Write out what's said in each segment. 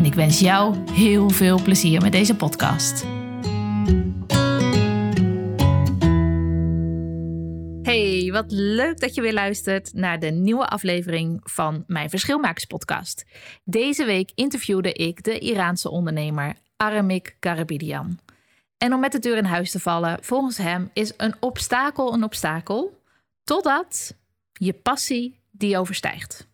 en ik wens jou heel veel plezier met deze podcast. Hey, wat leuk dat je weer luistert naar de nieuwe aflevering van mijn Verschilmakers podcast. Deze week interviewde ik de Iraanse ondernemer Aramik Karabidian. En om met de deur in huis te vallen, volgens hem is een obstakel een obstakel, totdat je passie die overstijgt.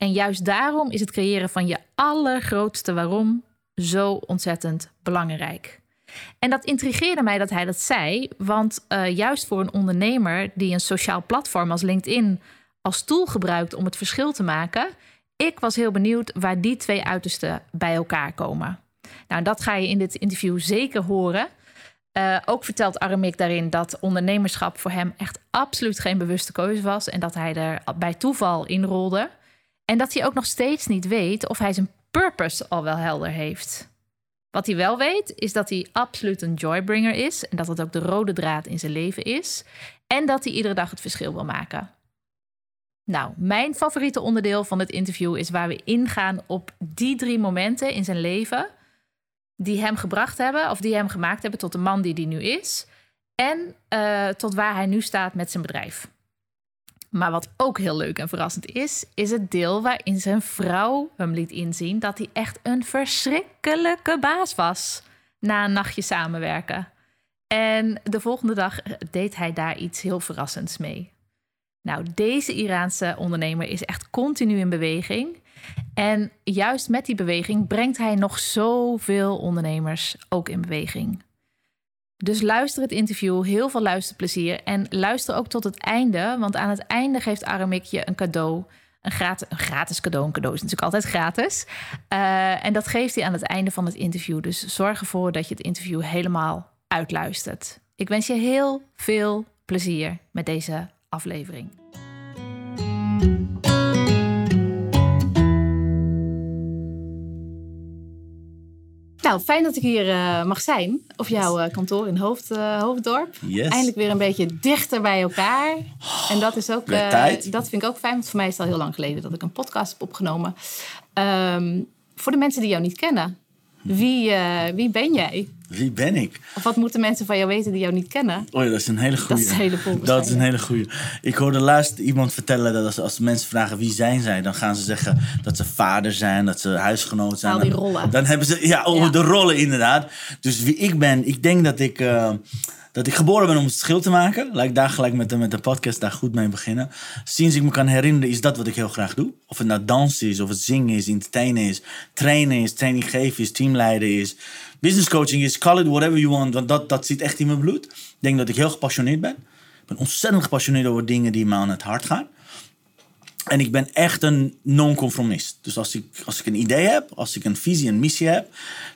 En juist daarom is het creëren van je allergrootste waarom zo ontzettend belangrijk. En dat intrigeerde mij dat hij dat zei, want uh, juist voor een ondernemer die een sociaal platform als LinkedIn als tool gebruikt om het verschil te maken, ik was heel benieuwd waar die twee uitersten bij elkaar komen. Nou, dat ga je in dit interview zeker horen. Uh, ook vertelt Aramik daarin dat ondernemerschap voor hem echt absoluut geen bewuste keuze was en dat hij er bij toeval in rolde. En dat hij ook nog steeds niet weet of hij zijn purpose al wel helder heeft. Wat hij wel weet, is dat hij absoluut een joybringer is. En dat het ook de rode draad in zijn leven is. En dat hij iedere dag het verschil wil maken. Nou, mijn favoriete onderdeel van het interview is waar we ingaan op die drie momenten in zijn leven. die hem gebracht hebben, of die hem gemaakt hebben tot de man die hij nu is. En uh, tot waar hij nu staat met zijn bedrijf. Maar wat ook heel leuk en verrassend is, is het deel waarin zijn vrouw hem liet inzien dat hij echt een verschrikkelijke baas was na een nachtje samenwerken. En de volgende dag deed hij daar iets heel verrassends mee. Nou, deze Iraanse ondernemer is echt continu in beweging. En juist met die beweging brengt hij nog zoveel ondernemers ook in beweging. Dus luister het interview, heel veel luisterplezier. En luister ook tot het einde, want aan het einde geeft Aramik je een cadeau. Een gratis, een gratis cadeau. Een cadeau is natuurlijk altijd gratis. Uh, en dat geeft hij aan het einde van het interview. Dus zorg ervoor dat je het interview helemaal uitluistert. Ik wens je heel veel plezier met deze aflevering. Nou, fijn dat ik hier uh, mag zijn. Op jouw uh, kantoor in Hoofd, uh, Hoofddorp. Yes. Eindelijk weer een beetje dichter bij elkaar. En dat is ook. dat vind ik ook fijn, want voor mij is het al heel lang geleden dat ik een podcast heb opgenomen. Um, voor de mensen die jou niet kennen, wie, wie ben jij? Wie ben ik? Of wat moeten mensen van jou weten die jou niet kennen? Oh ja, dat is een hele goede. Dat is een hele Dat is een hele goede. Ik hoorde laatst iemand vertellen dat als, als mensen vragen wie zijn zij, dan gaan ze zeggen dat ze vader zijn, dat ze huisgenoot zijn. Al die rollen. Dan hebben ze ja, oh, ja. de rollen inderdaad. Dus wie ik ben, ik denk dat ik. Uh, dat ik geboren ben om het verschil te maken. Laat ik daar gelijk met de, met de podcast daar goed mee beginnen. Sinds ik me kan herinneren is dat wat ik heel graag doe. Of het nou dansen is, of het zingen is, entertainen is, trainen is, training geven is, teamleiden is. Business coaching is, call it whatever you want. Want dat, dat zit echt in mijn bloed. Ik denk dat ik heel gepassioneerd ben. Ik ben ontzettend gepassioneerd over dingen die me aan het hart gaan. En ik ben echt een non-conformist. Dus als ik, als ik een idee heb, als ik een visie en missie heb,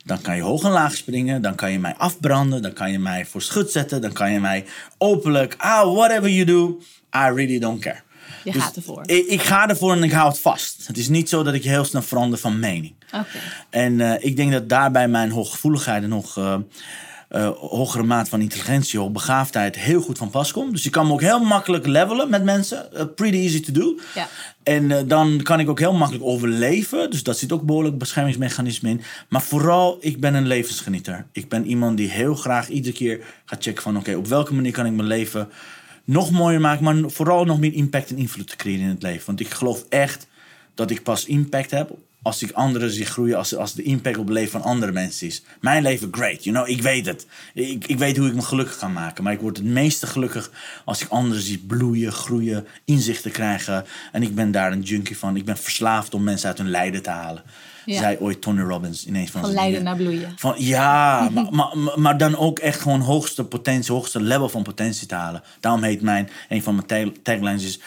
dan kan je hoog en laag springen. Dan kan je mij afbranden. Dan kan je mij voor schut zetten. Dan kan je mij openlijk, ah, whatever you do, I really don't care. Je dus gaat ervoor. Ik, ik, ga ervoor en ik hou het vast. Het is niet zo dat ik heel snel verander van mening. Okay. En uh, ik denk dat daarbij mijn hooggevoeligheid en nog. Uh, uh, hogere maat van intelligentie, hoogbegaafdheid heel goed van pas komt. Dus je kan me ook heel makkelijk levelen met mensen. Uh, pretty easy to do. Ja. En uh, dan kan ik ook heel makkelijk overleven. Dus dat zit ook behoorlijk beschermingsmechanisme in. Maar vooral, ik ben een levensgenieter. Ik ben iemand die heel graag iedere keer gaat checken van... oké, okay, op welke manier kan ik mijn leven nog mooier maken... maar vooral nog meer impact en invloed te creëren in het leven. Want ik geloof echt dat ik pas impact heb als ik anderen zie groeien, als, als de impact op het leven van andere mensen is. Mijn leven, great, you know, ik weet het. Ik, ik weet hoe ik me gelukkig kan maken. Maar ik word het meeste gelukkig als ik anderen zie bloeien, groeien, inzichten krijgen. En ik ben daar een junkie van. Ik ben verslaafd om mensen uit hun lijden te halen. Ja. Zei ooit Tony Robbins ineens van Van lijden naar bloeien. Van, ja, maar, maar, maar dan ook echt gewoon hoogste potentie, hoogste level van potentie te halen. Daarom heet mijn, een van mijn taglines is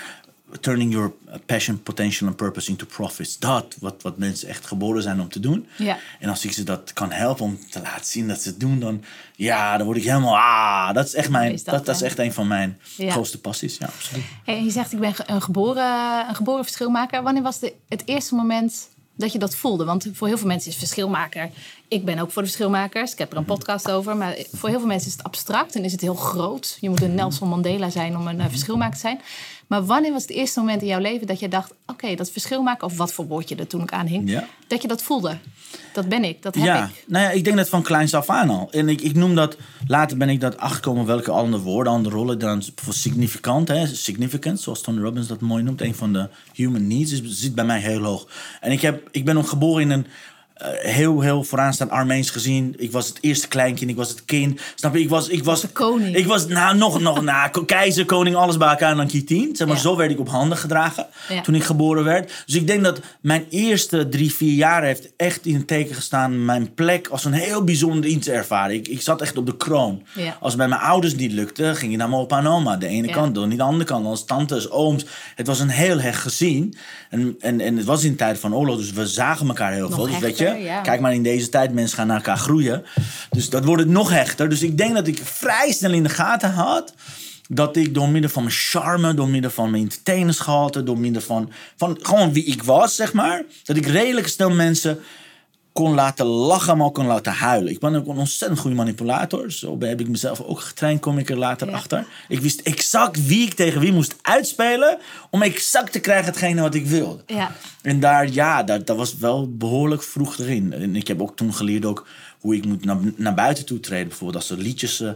turning your passion, potential and purpose into profits. Dat, wat, wat mensen echt geboren zijn om te doen. Ja. En als ik ze dat kan helpen om te laten zien dat ze het doen, dan, ja, dan word ik helemaal, ah, dat is echt, mijn, Is dat, dat, dat, is echt een van mijn Ja. grootste passies. Ja, absoluut. Hey, je zegt, ik ben een geboren, een geboren verschilmaker. Wanneer was de, het eerste moment dat je dat voelde? Want voor heel veel mensen is verschilmaker... Ik ben ook voor de verschilmakers. Ik heb er een podcast over. Maar voor heel veel mensen is het abstract en is het heel groot. Je moet een Nelson Mandela zijn om een eh, verschilmaker te zijn. Maar wanneer was het eerste moment in jouw leven dat je dacht... oké, dat verschil maken, of wat voor woordje er toen ook aan hing... Ja. dat je dat voelde? Dat ben ik, dat heb ja, ik. nou ja, ik denk dat van kleins af aan al. En ik, ik noem dat, later ben ik dat achterkomen welke andere woorden, andere rollen dan voor significant, hè, significant, zoals Tony Robbins dat mooi noemt. Een van de human needs is, zit bij mij heel hoog. En ik, heb, ik ben ook geboren in een eh, heel, heel vooraanstaand Armeens gezien. Ik was het eerste kleinkind, ik was het kind. Snap je? Ik was, ik was de koning. Ik was nou, nog, nog na keizer, koning, alles bij elkaar en dan tien. Zeg maar, Ja. zo werd ik op handen gedragen Ja. toen ik geboren werd. Dus ik denk dat mijn eerste drie, vier jaar heeft echt in het teken gestaan... mijn plek als een heel bijzonder iets ervaren. Ik, ik zat echt op de kroon. Ja. Als het bij mijn ouders niet lukte, ging ik naar mijn opa en oma. De ene kant, dan niet de andere kant. Als tantes, ooms. Het was een heel hecht gezin. En, en, en het was in de tijd van oorlog, dus we zagen elkaar heel Nog veel. Dus weet je, ja. kijk maar in deze tijd, mensen gaan naar elkaar groeien. Dus dat wordt het nog hechter. Dus ik denk dat ik vrij snel in de gaten had dat ik door middel van mijn charme, door middel van mijn entertainersgehalte, door middel van, van gewoon wie ik was, zeg maar, dat ik redelijk snel mensen kon laten lachen, maar ook kon laten huilen. Ik ben ook een ontzettend goede manipulator. Zo heb ik mezelf ook getraind, kom ik er later Ja. achter. Ik wist exact wie ik tegen wie moest uitspelen om exact te krijgen hetgene wat ik wilde. Ja. En daar, ja, dat, dat was wel behoorlijk vroeg erin. En ik heb ook toen geleerd ook hoe ik moet naar, naar buiten toe treden. Bijvoorbeeld als er liedjes eh,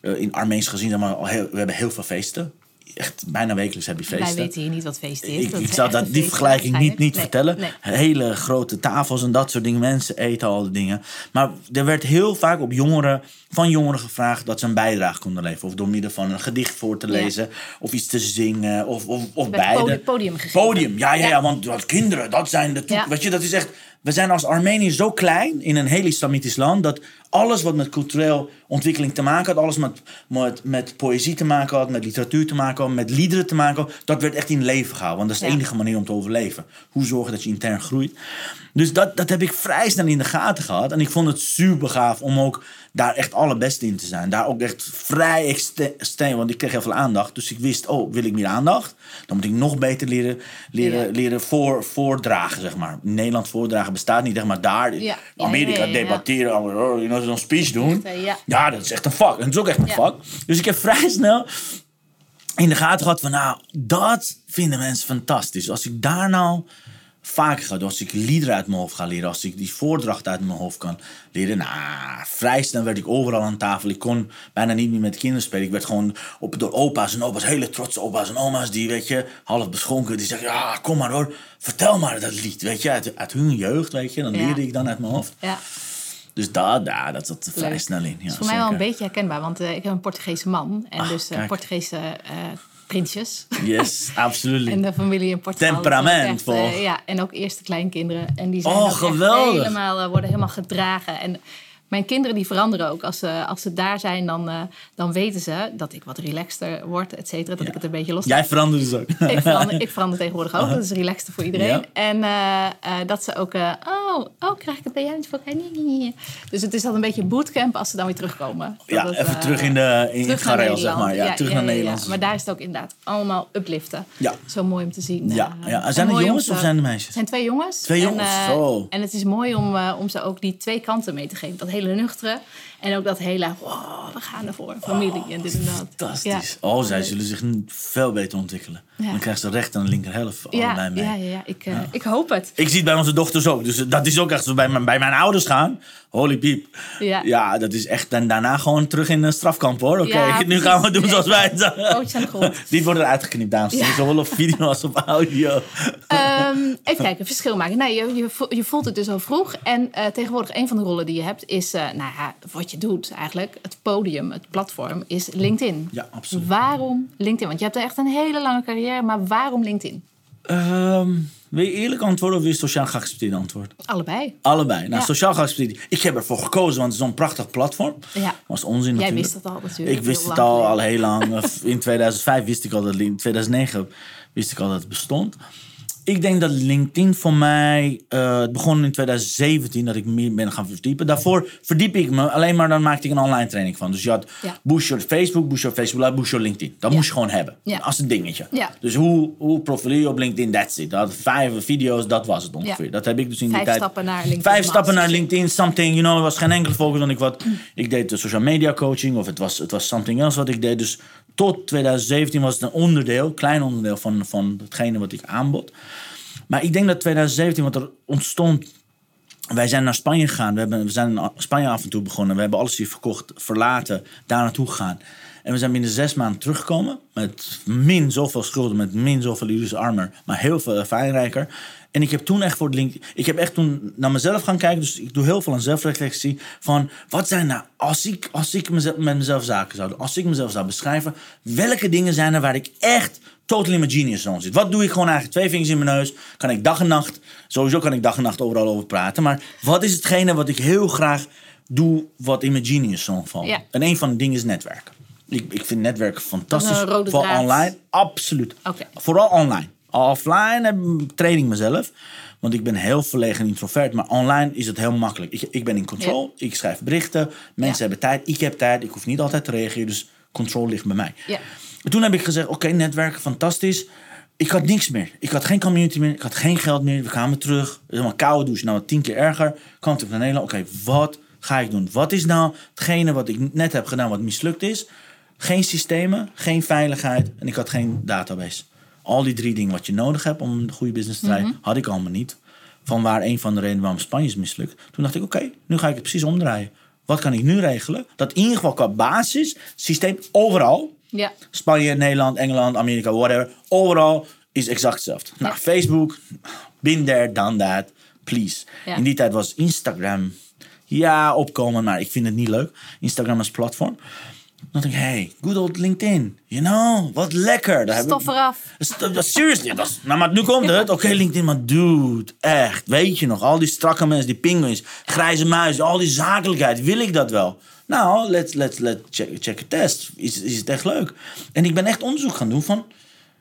eh, in Armeens gezien, maar, we hebben heel veel feesten. Echt bijna wekelijks heb je feesten. Wij weten hier niet wat feest is. Ik, Dat ik is zou dat, die vergelijking niet, niet vertellen. Nee, Hele grote tafels en dat soort dingen. Mensen eten al die dingen. Maar er werd heel vaak op jongeren, van jongeren gevraagd dat ze een bijdrage konden leveren. Of door middel van een gedicht voor te Ja. lezen. Of iets te zingen. Of, of, of beide. podi- podium gegeven. Podium, ja, ja, Ja. ja. Want want kinderen, dat zijn de toekomst. Ja. Weet je, dat is echt... We zijn als Armenië zo klein in een heel islamitisch land... dat alles wat met cultureel ontwikkeling te maken had... alles met, met, met poëzie te maken had, met literatuur te maken had... met liederen te maken had... dat werd echt in leven gehouden. Want dat is de Ja. enige manier om te overleven. Hoe zorgen dat je intern groeit. Dus dat, dat heb ik vrij snel in de gaten gehad. En ik vond het super gaaf om ook daar echt allerbeste in te zijn. Daar ook echt vrij extreem... Want ik kreeg heel veel aandacht. Dus ik wist, oh, wil ik meer aandacht? Dan moet ik nog beter leren, leren, Ja. leren voor, voordragen, zeg maar. In Nederland voordragen bestaat niet, zeg maar daar. Ja. Amerika Ja, ja, ja, ja. debatteren, know, zo'n speech doen. Eh, ja. Ja, dat is echt een vak. En dat is ook echt een Ja. vak. Dus ik heb vrij snel in de gaten gehad van, nou, dat vinden mensen fantastisch. Als ik daar nou vaker ga doen, als ik liederen uit mijn hoofd ga leren, als ik die voordracht uit mijn hoofd kan leren, nou, vrij snel werd ik overal aan tafel. Ik kon bijna niet meer met kinderen spelen. Ik werd gewoon op, door opa's en opa's, hele trotse opa's en oma's, die, weet je, half beschonken, die zeggen, ja, kom maar hoor, vertel maar dat lied, weet je, uit, uit hun jeugd, weet je. Dan Ja. leerde ik dan uit mijn hoofd. Ja. Dus daar, daar dat zat vrij snel in. Ja, Dat is voor mij wel een beetje herkenbaar, want eh, ik heb een Portugese man. En Ah, dus kijk. Portugese eh prinsjes. Yes, absoluut. En de familie in Portugal. Temperament, echt, eh, vol. ja, en ook eerste kleinkinderen. En die zijn Oh, geweldig. helemaal, worden helemaal gedragen. En mijn kinderen die veranderen ook. Als ze, als ze daar zijn, dan, eh, dan weten ze dat ik wat relaxter word, et cetera. Dat ik het een beetje los Jij veranderde dus ook. ik verander, ik verander tegenwoordig ook. Dat is relaxter voor iedereen. Ja. En eh, eh, dat ze ook... oh, oh, krijg ik het bij jou niet voor elkaar? Dus het is dan een beetje bootcamp als ze dan weer terugkomen. Ja, het, even terug in, de, in het terug naar gareel, zeg maar. Ja, terug naar Nederland. Maar daar is het ook inderdaad allemaal upliften. Ja. Zo mooi om te zien. Ja, ja. en Zijn er om jongens of zijn er Het meisjes? zijn twee jongens. Twee En, jongens, eh, zo. En het is mooi om, om ze ook die twee kanten mee te geven. Dat hele nuchtere en ook dat hele... Wow, we gaan ervoor. Familie en dit en dat. Fantastisch. Ja. Oh, zij zullen zich veel beter ontwikkelen. Ja. Dan krijgen ze de rechter en de linker helft Ja, allebei mee. ja, ja, ja. Ik, eh, ik hoop het. Ik zie het bij onze dochters ook. Dus dat is ook echt zo bij mijn, bij mijn ouders gaan. Holy piep. Ja. dat is echt. En daarna gewoon terug in de strafkamp hoor. Oké, Ja, nu gaan we doen zoals wij het de grond. Die worden eruit geknipt, dames. Zowel op video als op audio. Ehm, even kijken, verschil maken. Nee, je, je voelt het dus al vroeg. En eh, tegenwoordig een van de rollen die je hebt is, eh, nou ja, wat je doet eigenlijk. Het podium, het platform, is LinkedIn. Ja, absoluut. Waarom LinkedIn? Want je hebt echt een hele lange carrière, maar waarom LinkedIn? Ehm, wil je eerlijk antwoorden of wil je sociaal geaccepteerd antwoord? Allebei. Allebei. Nou, Ja. sociaal geaccepteerd. Ik heb ervoor gekozen, want het is zo'n prachtig platform. Ja. Was onzin Jij natuurlijk. wist het al natuurlijk. Ik wist het al, geleden. al heel lang. In 2005 wist ik al dat in 2009 wist ik al dat het bestond. Ik denk dat LinkedIn voor mij. eh, het begon in 2017 dat ik meer ben gaan verdiepen. Daarvoor verdiep ik me alleen maar dan maakte ik een online training van. Dus je had Ja. Boost Your Facebook, Boost Your Facebook Boost Your LinkedIn. Dat Ja. moest je gewoon hebben. Ja. Als een dingetje. Dus hoe, hoe profileer je op LinkedIn? That's it. Dat had vijf video's, dat was het ongeveer. Dat heb ik dus in die Vijf tijd. stappen naar LinkedIn Vijf stappen naar. LinkedIn, something, you know, er was geen enkele focus dan ik wat. Ik deed de social media coaching of het was, het was something else wat ik deed. Dus tot 2017 was het een onderdeel, klein onderdeel van, van hetgene wat ik aanbod. Maar ik denk dat 2017, wat er ontstond. Wij zijn naar Spanje gegaan. We, hebben, we zijn in Spanje af en toe begonnen. We hebben alles hier verkocht, verlaten, daar naartoe gegaan. En we zijn binnen zes maanden teruggekomen. Met min zoveel schulden, met min zoveel illusie armor. Maar heel veel ervaringrijker. En ik heb toen echt voor het link. Ik heb echt toen naar mezelf gaan kijken. Dus ik doe heel veel aan zelfreflectie. Van wat zijn nou. Als ik, als ik mezelf, met mezelf zaken zou doen. Als ik mezelf zou beschrijven. Welke dingen zijn er waar ik echt totally in mijn genius zone zit. Wat doe ik gewoon eigenlijk? Twee vingers in mijn neus. Kan ik dag en nacht. Sowieso kan ik dag en nacht overal over praten. Maar wat is hetgene wat ik heel graag doe. Wat in mijn genius zone valt? Ja. En een van de dingen is netwerken. Ik, ik vind netwerken fantastisch. Voor draad. online. Absoluut. Vooral online. Offline heb, train ik mezelf. Want ik ben heel verlegen en introvert. Maar online is het heel makkelijk. Ik, ik ben in control. Ik schrijf berichten. Mensen Ja. hebben tijd. Ik heb tijd. Ik hoef niet altijd te reageren. Dus controle ligt bij mij. Ja. En toen heb ik gezegd, oké, netwerken, fantastisch. Ik had niks meer. Ik had geen community meer. Ik had geen geld meer. We kwamen terug. Helemaal koude douche. Nou, tien keer erger. Kwam terug naar Nederland. Oké, wat ga ik doen? Wat is nou hetgene wat ik net heb gedaan wat mislukt is? Geen systemen, geen veiligheid en ik had geen database. Al die drie dingen wat je nodig hebt om een goede business te draaien, had ik allemaal niet. Van waar een van de redenen waarom Spanje is mislukt. Toen dacht ik, oké, nu ga ik het precies omdraaien. Wat kan ik nu regelen? Dat in ieder geval qua basis, systeem overal, Ja. Spanje, Nederland, Engeland, Amerika, whatever. Overal is exact hetzelfde. Nou, Facebook, been there, done that, please. Ja. In die tijd was Instagram, ja, opkomen, maar ik vind het niet leuk. Instagram als platform. Dan ik, hey, good old LinkedIn. You know, wat lekker. Daar heb Stof ik- eraf. Seriously, dat is, nou, maar nu komt het. Oké, LinkedIn, maar dude, echt. Weet je nog, al die strakke mensen, die pinguïns, grijze muizen, al die zakelijkheid. Wil ik dat wel? Nou, let's, let's, let's check, check a test. Is, is het echt leuk? En ik ben echt onderzoek gaan doen van...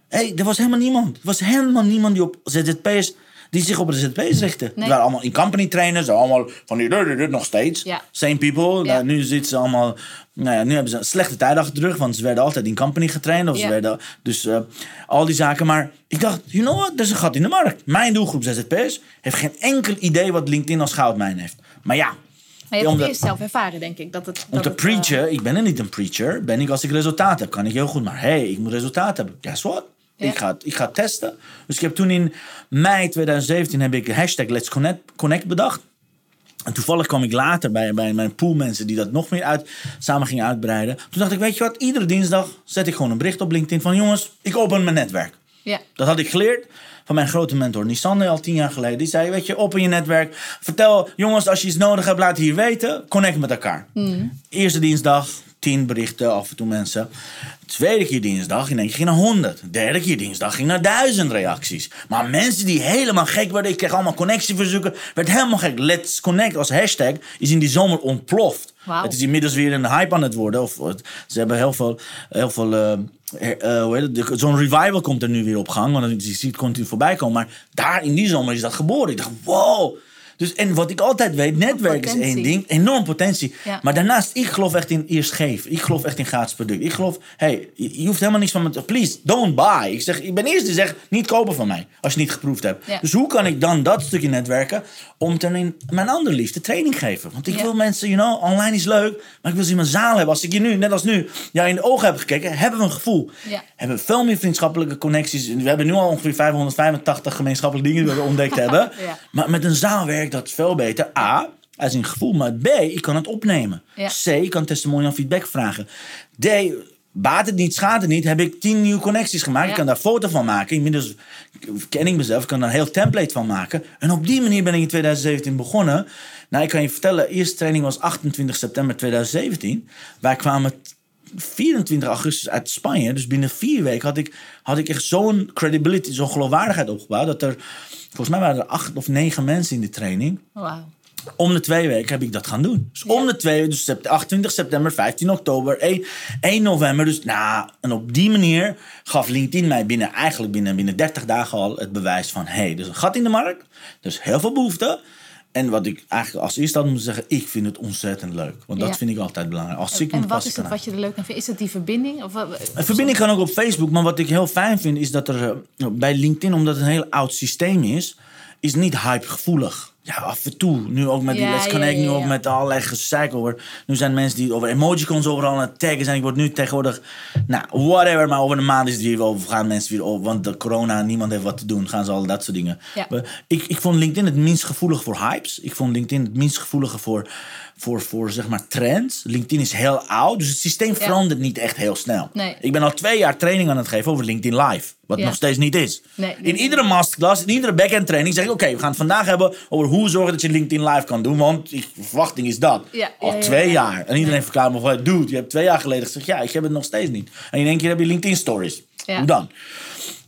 Hé, hey, er was helemaal niemand. Er was helemaal niemand die op ZZP's... Die zich op de ZZP's richten. Nee. Waren allemaal in company trainers. Allemaal van die... dit, dit, dit, Nog steeds. Ja. Same people. Ja. Nou, nu zitten ze allemaal... Nou ja, nu hebben ze een slechte tijd achter de rug. Want ze werden altijd in company getraind. Of ze werden... Dus eh, al die zaken. Maar ik dacht, you know what? Er is een gat in de markt. Mijn doelgroep ZZP's heeft geen enkel idee wat LinkedIn als goudmijn heeft. Maar ja, Maar je hebt het zelf ervaren, denk ik. Dat het, om dat te het, eh, ik ben er niet een preacher. Ben ik als ik resultaat heb, kan ik heel goed. Maar hey, ik moet resultaat hebben. Guess what? Ja. Ik, ga, ik ga testen. Dus ik heb toen in mei 2017 heb ik hashtag Let's Connect, Connect bedacht. En toevallig kwam ik later bij, bij mijn poolmensen die dat nog meer uit, samen gingen uitbreiden. Toen dacht ik, weet je wat, iedere dinsdag zet ik gewoon een bericht op LinkedIn van jongens, ik open mijn netwerk. ja. Dat had ik geleerd van mijn grote mentor Nissan al tien jaar geleden. Die zei, weet je, open je netwerk. Vertel, jongens, als je iets nodig hebt, laat het hier weten. Connect met elkaar. Eerste dinsdag, tien berichten, af en toe mensen. Tweede keer dinsdag, in één keer ging naar 100. Derde keer dinsdag ging naar duizend reacties. Maar mensen die helemaal gek werden, ik kreeg allemaal connectieverzoeken. Werd helemaal gek. Let's Connect als hashtag is in die zomer ontploft. Het is inmiddels weer een hype aan het worden. Of, ze hebben heel veel, heel veel hoe heet het? De- zo'n revival komt er nu weer op gang. Want je ziet het continu voorbij. Maar daar in die zomer is dat geboren. Ik dacht, wow. Dus, en wat ik altijd weet, netwerk is één ding. Enorm potentie. Ja. Maar daarnaast, ik geloof echt in eerst geven. Ik geloof echt in gratis product. Ik geloof, hey, je je hoeft helemaal niks van me te... Please, don't buy. Ik, zeg, ik ben eerst die zegt, niet kopen van mij. Als je het niet geproefd hebt. Ja. Dus hoe kan ik dan dat stukje netwerken... om ten in mijn andere liefde training geven? Want ik Ja. wil mensen, you know, online is leuk... maar ik wil ze in mijn zaal hebben. Als ik je nu, net als nu, jou in de ogen heb gekeken... hebben we een gevoel. Ja. Hebben we veel meer vriendschappelijke connecties. We hebben nu al ongeveer 585 gemeenschappelijke dingen... die we ontdekt hebben. Ja. Maar met een zaal werkt dat veel beter. A, als een gevoel. Maar B, ik kan het opnemen. Ja. C, ik kan testimonial feedback vragen. D, baat het niet, schaadt het niet. Heb ik tien nieuwe connecties gemaakt. Ja. Ik kan daar foto van maken. Inmiddels ken ik mezelf. Ik kan daar een heel template van maken. En op die manier ben ik in 2017 begonnen. Nou, ik kan je vertellen. Eerste training was 28 september 2017. Wij kwamen 24 augustus uit Spanje. Dus binnen vier weken had ik, had ik echt zo'n credibility, zo'n geloofwaardigheid opgebouwd. Dat er, volgens mij waren er acht of negen mensen in de training. Wauw. Om de twee weken heb ik dat gaan doen. Dus om de twee weken, dus sept- 28 september, 15 oktober, 1, 1 november. Dus nou, en op die manier gaf LinkedIn mij binnen, eigenlijk binnen, binnen 30 dagen al het bewijs van: hé, hey, er is een gat in de markt. Dus heel veel behoefte. En wat ik eigenlijk als eerste had moeten zeggen, ik vind het ontzettend leuk. Want dat vind ik altijd belangrijk. Als ik En wat is het wat je er leuk aan vindt? Is het die verbinding? Of wat? een verbinding kan ook op Facebook, maar wat ik heel fijn vind is dat er eh, bij LinkedIn, omdat het een heel oud systeem is, is niet hypegevoelig. Ja, af en toe. Nu ook met die Ja, Let's Connect, ja, nu ook met allerlei gezeik over. Nu zijn mensen die over emojicons overal aan het taggen zijn. Ik word nu tegenwoordig, nou, whatever, maar over een maand is het weer over. Gaan mensen weer over, want de corona, niemand heeft wat te doen. Gaan ze al dat soort dingen. Ik, ik vond LinkedIn het minst gevoelig voor hypes. Ik vond LinkedIn het minst gevoelige voor, voor, voor zeg maar trends. LinkedIn is heel oud, dus het systeem verandert niet echt heel snel. Nee. Ik ben al twee jaar training aan het geven over LinkedIn Live. Wat Ja. nog steeds niet is. Nee, in iedere masterclass, in iedere backend training zeg ik... Oké, we gaan het vandaag hebben over hoe zorgen dat je LinkedIn Live kan doen. Want die verwachting is dat. Ja, al twee ja. jaar. En iedereen verklaart me van... Dude, je hebt twee jaar geleden gezegd... Ja, ik heb het nog steeds niet. En in één keer heb je LinkedIn Stories. Hoe dan?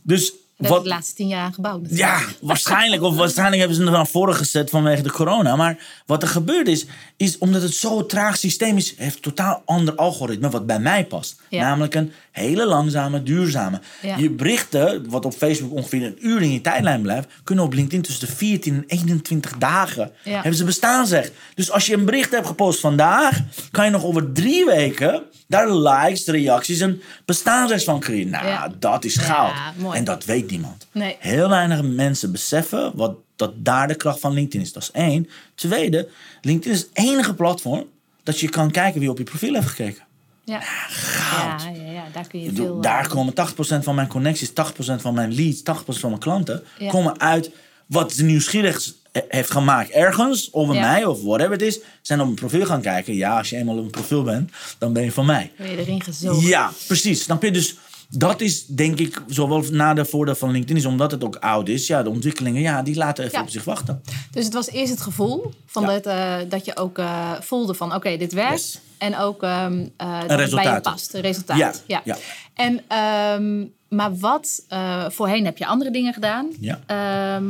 Dus Dat wat... is de laatste tien jaar gebouwd. natuurlijk. Ja, waarschijnlijk. Of waarschijnlijk hebben ze er van voren gezet vanwege de corona. Maar wat er gebeurd is, is omdat het zo'n traag systeem is, heeft een totaal ander algoritme wat bij mij past. Ja. Namelijk een hele langzame, duurzame. Ja. Je berichten, wat op Facebook ongeveer een uur in je tijdlijn blijft, kunnen op LinkedIn tussen de 14 en 21 dagen Ja. hebben ze bestaan zeg. Dus als je een bericht hebt gepost vandaag, kan je nog over drie weken daar likes, reacties en bestaansrecht van creëren. Nou, Ja. dat is goud. En dat weet niemand. Nee. Heel weinig mensen beseffen wat, dat daar de kracht van LinkedIn is. Dat is één. Tweede, LinkedIn is het enige platform dat je kan kijken wie op je profiel heeft gekeken. Ja. goud. Ja, ja, ja, daar kun je veel... daar eh, komen 80% van mijn connecties, 80% van mijn leads, 80% van mijn klanten komen uit wat ze nieuwsgierig he- heeft gemaakt ergens, over mij of whatever het is. Zijn op mijn profiel gaan kijken. Ja, als je eenmaal op mijn profiel bent, dan ben je van mij. Ben je erin gezogen. Ja, precies. Snap je? Dus dat is denk ik zowel na de voordeel van LinkedIn is omdat het ook oud is. Ja, de ontwikkelingen, ja, die laten even Ja. op zich wachten. Dus het was eerst het gevoel van Ja. dat, eh, dat je ook eh, voelde van oké, dit werkt. Yes. En ook ehm eh, dat het bij je resultaat. past. Een resultaat. Ja, Ja. ja. En, ehm, maar wat, voorheen heb je andere dingen gedaan. Ja. Ehm,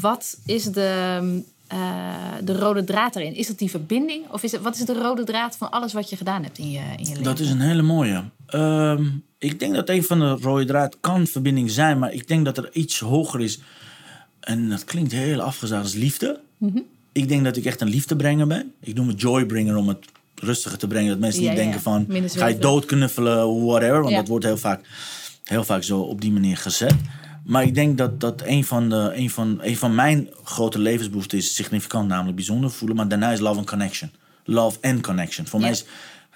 wat is de, de rode draad erin? Is het die verbinding? Of is het, wat is de rode draad van alles wat je gedaan hebt in je, in je leven? Dat is een hele mooie. Ehm, ik denk dat een van de rode draad kan verbinding zijn, maar ik denk dat er iets hoger is. En dat klinkt heel afgezaagd als liefde. Mhm. Ik denk dat ik echt een liefdebrenger ben. Ik noem het joybringer om het rustiger te brengen. Dat mensen Ja, niet ja, denken van, ga je doodknuffelen, whatever. Want Ja. dat wordt heel vaak, heel vaak zo op die manier gezet. Maar ik denk dat, dat een, van de, een, van, een van mijn grote levensbehoeften is significant, namelijk bijzonder voelen. Maar daarna is love and connection. Love and connection. Voor mij is,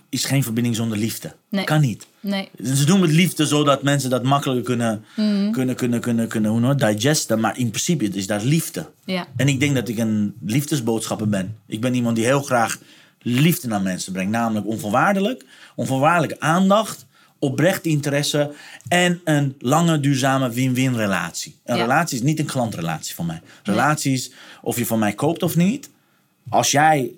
is geen verbinding zonder liefde. Nee. Kan niet. Nee. Ze doen het liefde zodat mensen dat makkelijker kunnen, Mhm. kunnen, kunnen, kunnen, kunnen hoe digesten. Maar in principe is daar liefde. Ja. En ik denk dat ik een liefdesboodschapper ben. Ik ben iemand die heel graag liefde naar mensen brengt. Namelijk onvoorwaardelijk, onvoorwaardelijke aandacht, oprecht interesse en een lange, duurzame win-win relatie. Een Ja. relatie is niet een klantrelatie van mij. Relaties, of je van mij koopt of niet. Als jij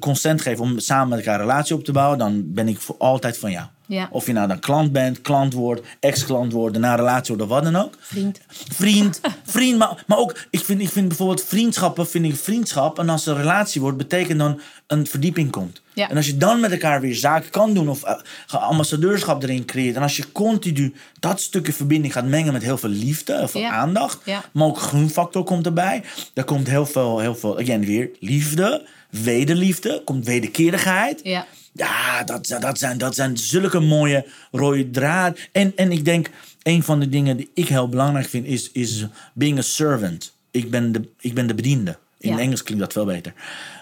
consent geeft om samen met elkaar een relatie op te bouwen, dan ben ik voor altijd van jou. Ja. Of je nou dan klant bent, klant wordt, ex-klant wordt, daarna relatie wordt of wat dan ook. Vriend. Vriend, vriend, maar, maar ook, ik vind, ik vind bijvoorbeeld vriendschappen, vind ik vriendschap. En als er een relatie wordt, betekent dan een verdieping komt. Ja. En als je dan met elkaar weer zaken kan doen of uh, ambassadeurschap erin creëert. En als je continu dat stukje verbinding gaat mengen met heel veel liefde, heel veel Ja. aandacht. Maar ook groenfactor komt erbij. Daar komt heel veel, heel veel, again weer, liefde, wederliefde, komt wederkerigheid. Ja. Ja, dat, dat, zijn, dat zijn zulke mooie rode draad. En, en ik denk, een van de dingen die ik heel belangrijk vind, is, is being a servant. Ik ben de, ik ben de bediende. In Ja. Engels klinkt dat veel beter.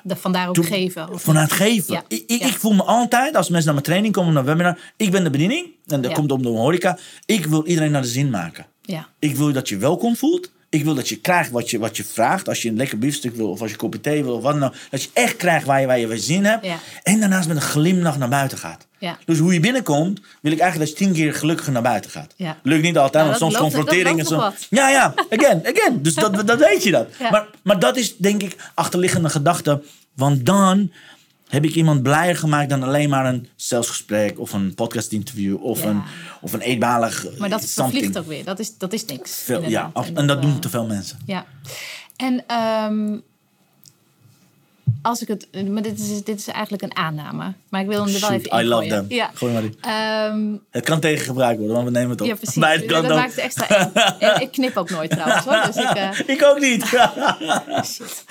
De, vandaar ook Toen- geven. Of Vanuit geven. Ja. Ik, ik, Ja. ik voel me altijd, als mensen naar mijn training komen, naar een webinar, ik ben de bediening. En dat komt om de horeca. Ik wil iedereen naar de zin maken. Ja. Ik wil dat je welkom voelt. Ik wil dat je krijgt wat je, wat je vraagt. Als je een lekker biefstuk wil of als je een kopje thee wil of wat dan ook. Dat je echt krijgt waar je, waar je weer zin hebt. Ja. En daarnaast met een glimlach naar buiten gaat. Ja. Dus hoe je binnenkomt, wil ik eigenlijk dat je tien keer gelukkiger naar buiten gaat. Ja. Lukt niet altijd, Ja, want soms confronteringen. zo-. Ja, ja, again, again. Dus dat, dat weet je dat. Maar, maar dat is denk ik achterliggende gedachte. Want dan Heb ik iemand blijer gemaakt dan alleen maar een salesgesprek of een podcastinterview of, Ja. een, of een eenmalig Maar dat something. ook weer. Dat is, dat is niks. Veel, ja, en dat doen eh, te veel mensen. Ja. En ehm, als ik het... Maar dit is, dit is eigenlijk een aanname. Maar ik wil hem er wel even in I love them. Ja. Gooi maar die. Ehm, Het kan tegengebruikt worden, want we nemen het op. ja, precies. Beide dat kanten ook. maakt het extra. En ik knip ook nooit trouwens hoor. Dus ik, eh, Ik ook niet. Shit.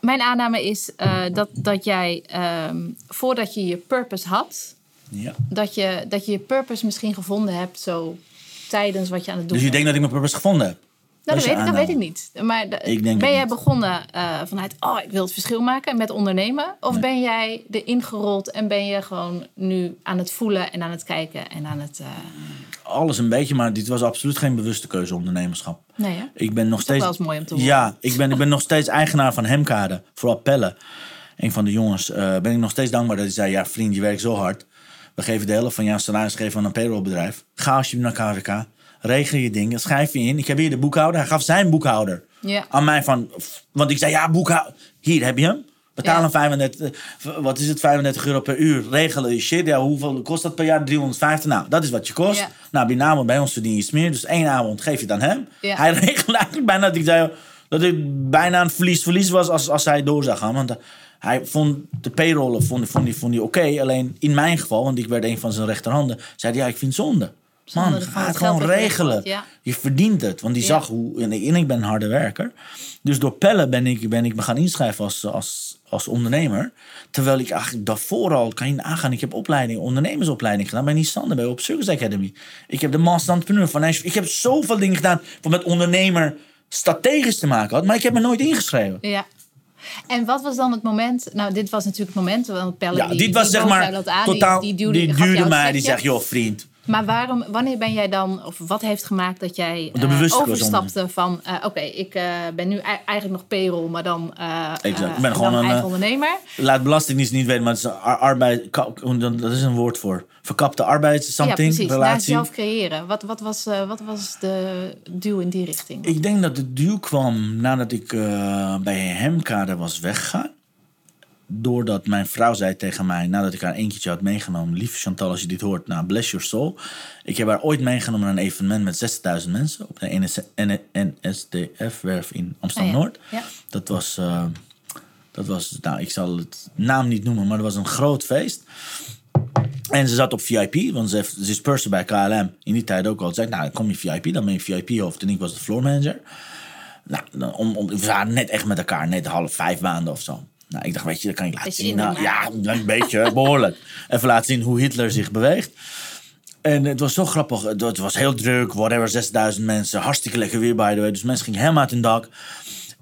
Mijn aanname is eh, dat, dat jij, ehm, voordat je je purpose had, ja. dat je, dat je je purpose misschien gevonden hebt zo tijdens wat je aan het doen Dus je denkt dat ik mijn purpose gevonden heb? Nou, Dat weet, ik- dat weet ik niet. Maar Ik ben jij niet. begonnen eh, vanuit, oh, ik wil het verschil maken met ondernemen? Of ben jij erin gerold en ben je gewoon nu aan het voelen en aan het kijken en aan het... eh, Alles een beetje, maar dit was absoluut geen bewuste keuze ondernemerschap. nee, hè? Ik ben nog steeds. wel mooi om te horen. Ja, ik ben, ik ben nog steeds eigenaar van Hemkade. Vooral Pelle, een van de jongens. eh, ben ik nog steeds dankbaar dat hij zei: Ja, vriend, je werkt zo hard. We geven de helft van jouw salaris geven aan een payrollbedrijf. Ga alsjeblieft naar KVK. Regel je dingen. Schrijf je in. Ik heb hier de boekhouder. Hij gaf zijn boekhouder Ja. aan mij van. Want ik zei: Ja, boekhouder. Hier heb je hem. Hem 35, eh, wat is het, 35 euro per uur. Regelen je shit. Ja, hoeveel kost dat per jaar? 350. Nou, dat is wat je kost. Nou, bij bij ons verdien je iets meer. Dus één avond geef je aan hem. Hij regelde eigenlijk bijna dat ik zei dat het bijna een verlies-verlies was als, als hij door zou gaan. Want eh, hij vond de payrollen vond, vond vond oké. Alleen in mijn geval, want ik werd een van zijn rechterhanden, zei hij ja, ik vind het zonde. Man, van ga het gewoon regelen. ja. Je verdient het. Want die Ja. zag hoe... En ik ben een harde werker. Dus door pellen ben ik, ben ik me gaan inschrijven als, als, als ondernemer. Terwijl ik eigenlijk daarvoor al... Kan je nagaan, ik heb opleiding, ondernemersopleiding gedaan bij Nissan. bij op Circus Academy. Ik heb de Master Entrepreneur Financial... Ik heb zoveel dingen gedaan wat met ondernemer strategisch te maken had. Maar ik heb me nooit ingeschreven. Ja. En wat was dan het moment? Nou, dit was natuurlijk het moment. Want Pelle, Ja, die, dit was die zeg maar aan, die- totaal... Die, Die, duwde, het mij, die zegt... joh vriend, Maar waarom, wanneer ben jij dan, of wat heeft gemaakt dat jij eh, overstapte van, eh, oké, ik eh, ben nu eigenlijk nog payroll, maar dan, Exact. Ik ben gewoon een, eigen ondernemer. Laat belastingdienst niet weten, maar het is ar- arbeid... Dat is een woord voor. Verkapte arbeid, Ja, something, precies. Naar relatie. zelf creëren. Wat, wat, was, wat was de duw in die richting? Ik denk dat de duw kwam nadat ik bij Hemkade was weggegaan. Doordat mijn vrouw zei tegen mij, nadat ik haar een keertje had meegenomen... Lieve Chantal, als je dit hoort, nou, bless your soul. Ik heb haar ooit meegenomen naar een evenement met 6000 mensen... op de NS NSDF-werf in Amsterdam-Noord. Ja. Dat was... eh, dat was, nou, ik zal het naam niet noemen, maar dat was een groot feest. En ze zat op VIP, want ze, heeft, ze is purser bij KLM. In die tijd ook al. Ze zei, nou, kom je VIP, dan ben je VIP-hoofd. En ik was de floor manager. Nou, om, om, we waren net echt met elkaar, net half vijf maanden of zo. Nou, ik dacht, weet je, dat kan ik laten zien. Nou, ja, een beetje, behoorlijk. Even laten zien hoe Hitler zich beweegt. En het was zo grappig. Het het was heel druk, whatever, 6000 mensen. Hartstikke lekker weer, by the way. Dus mensen gingen helemaal uit hun dak.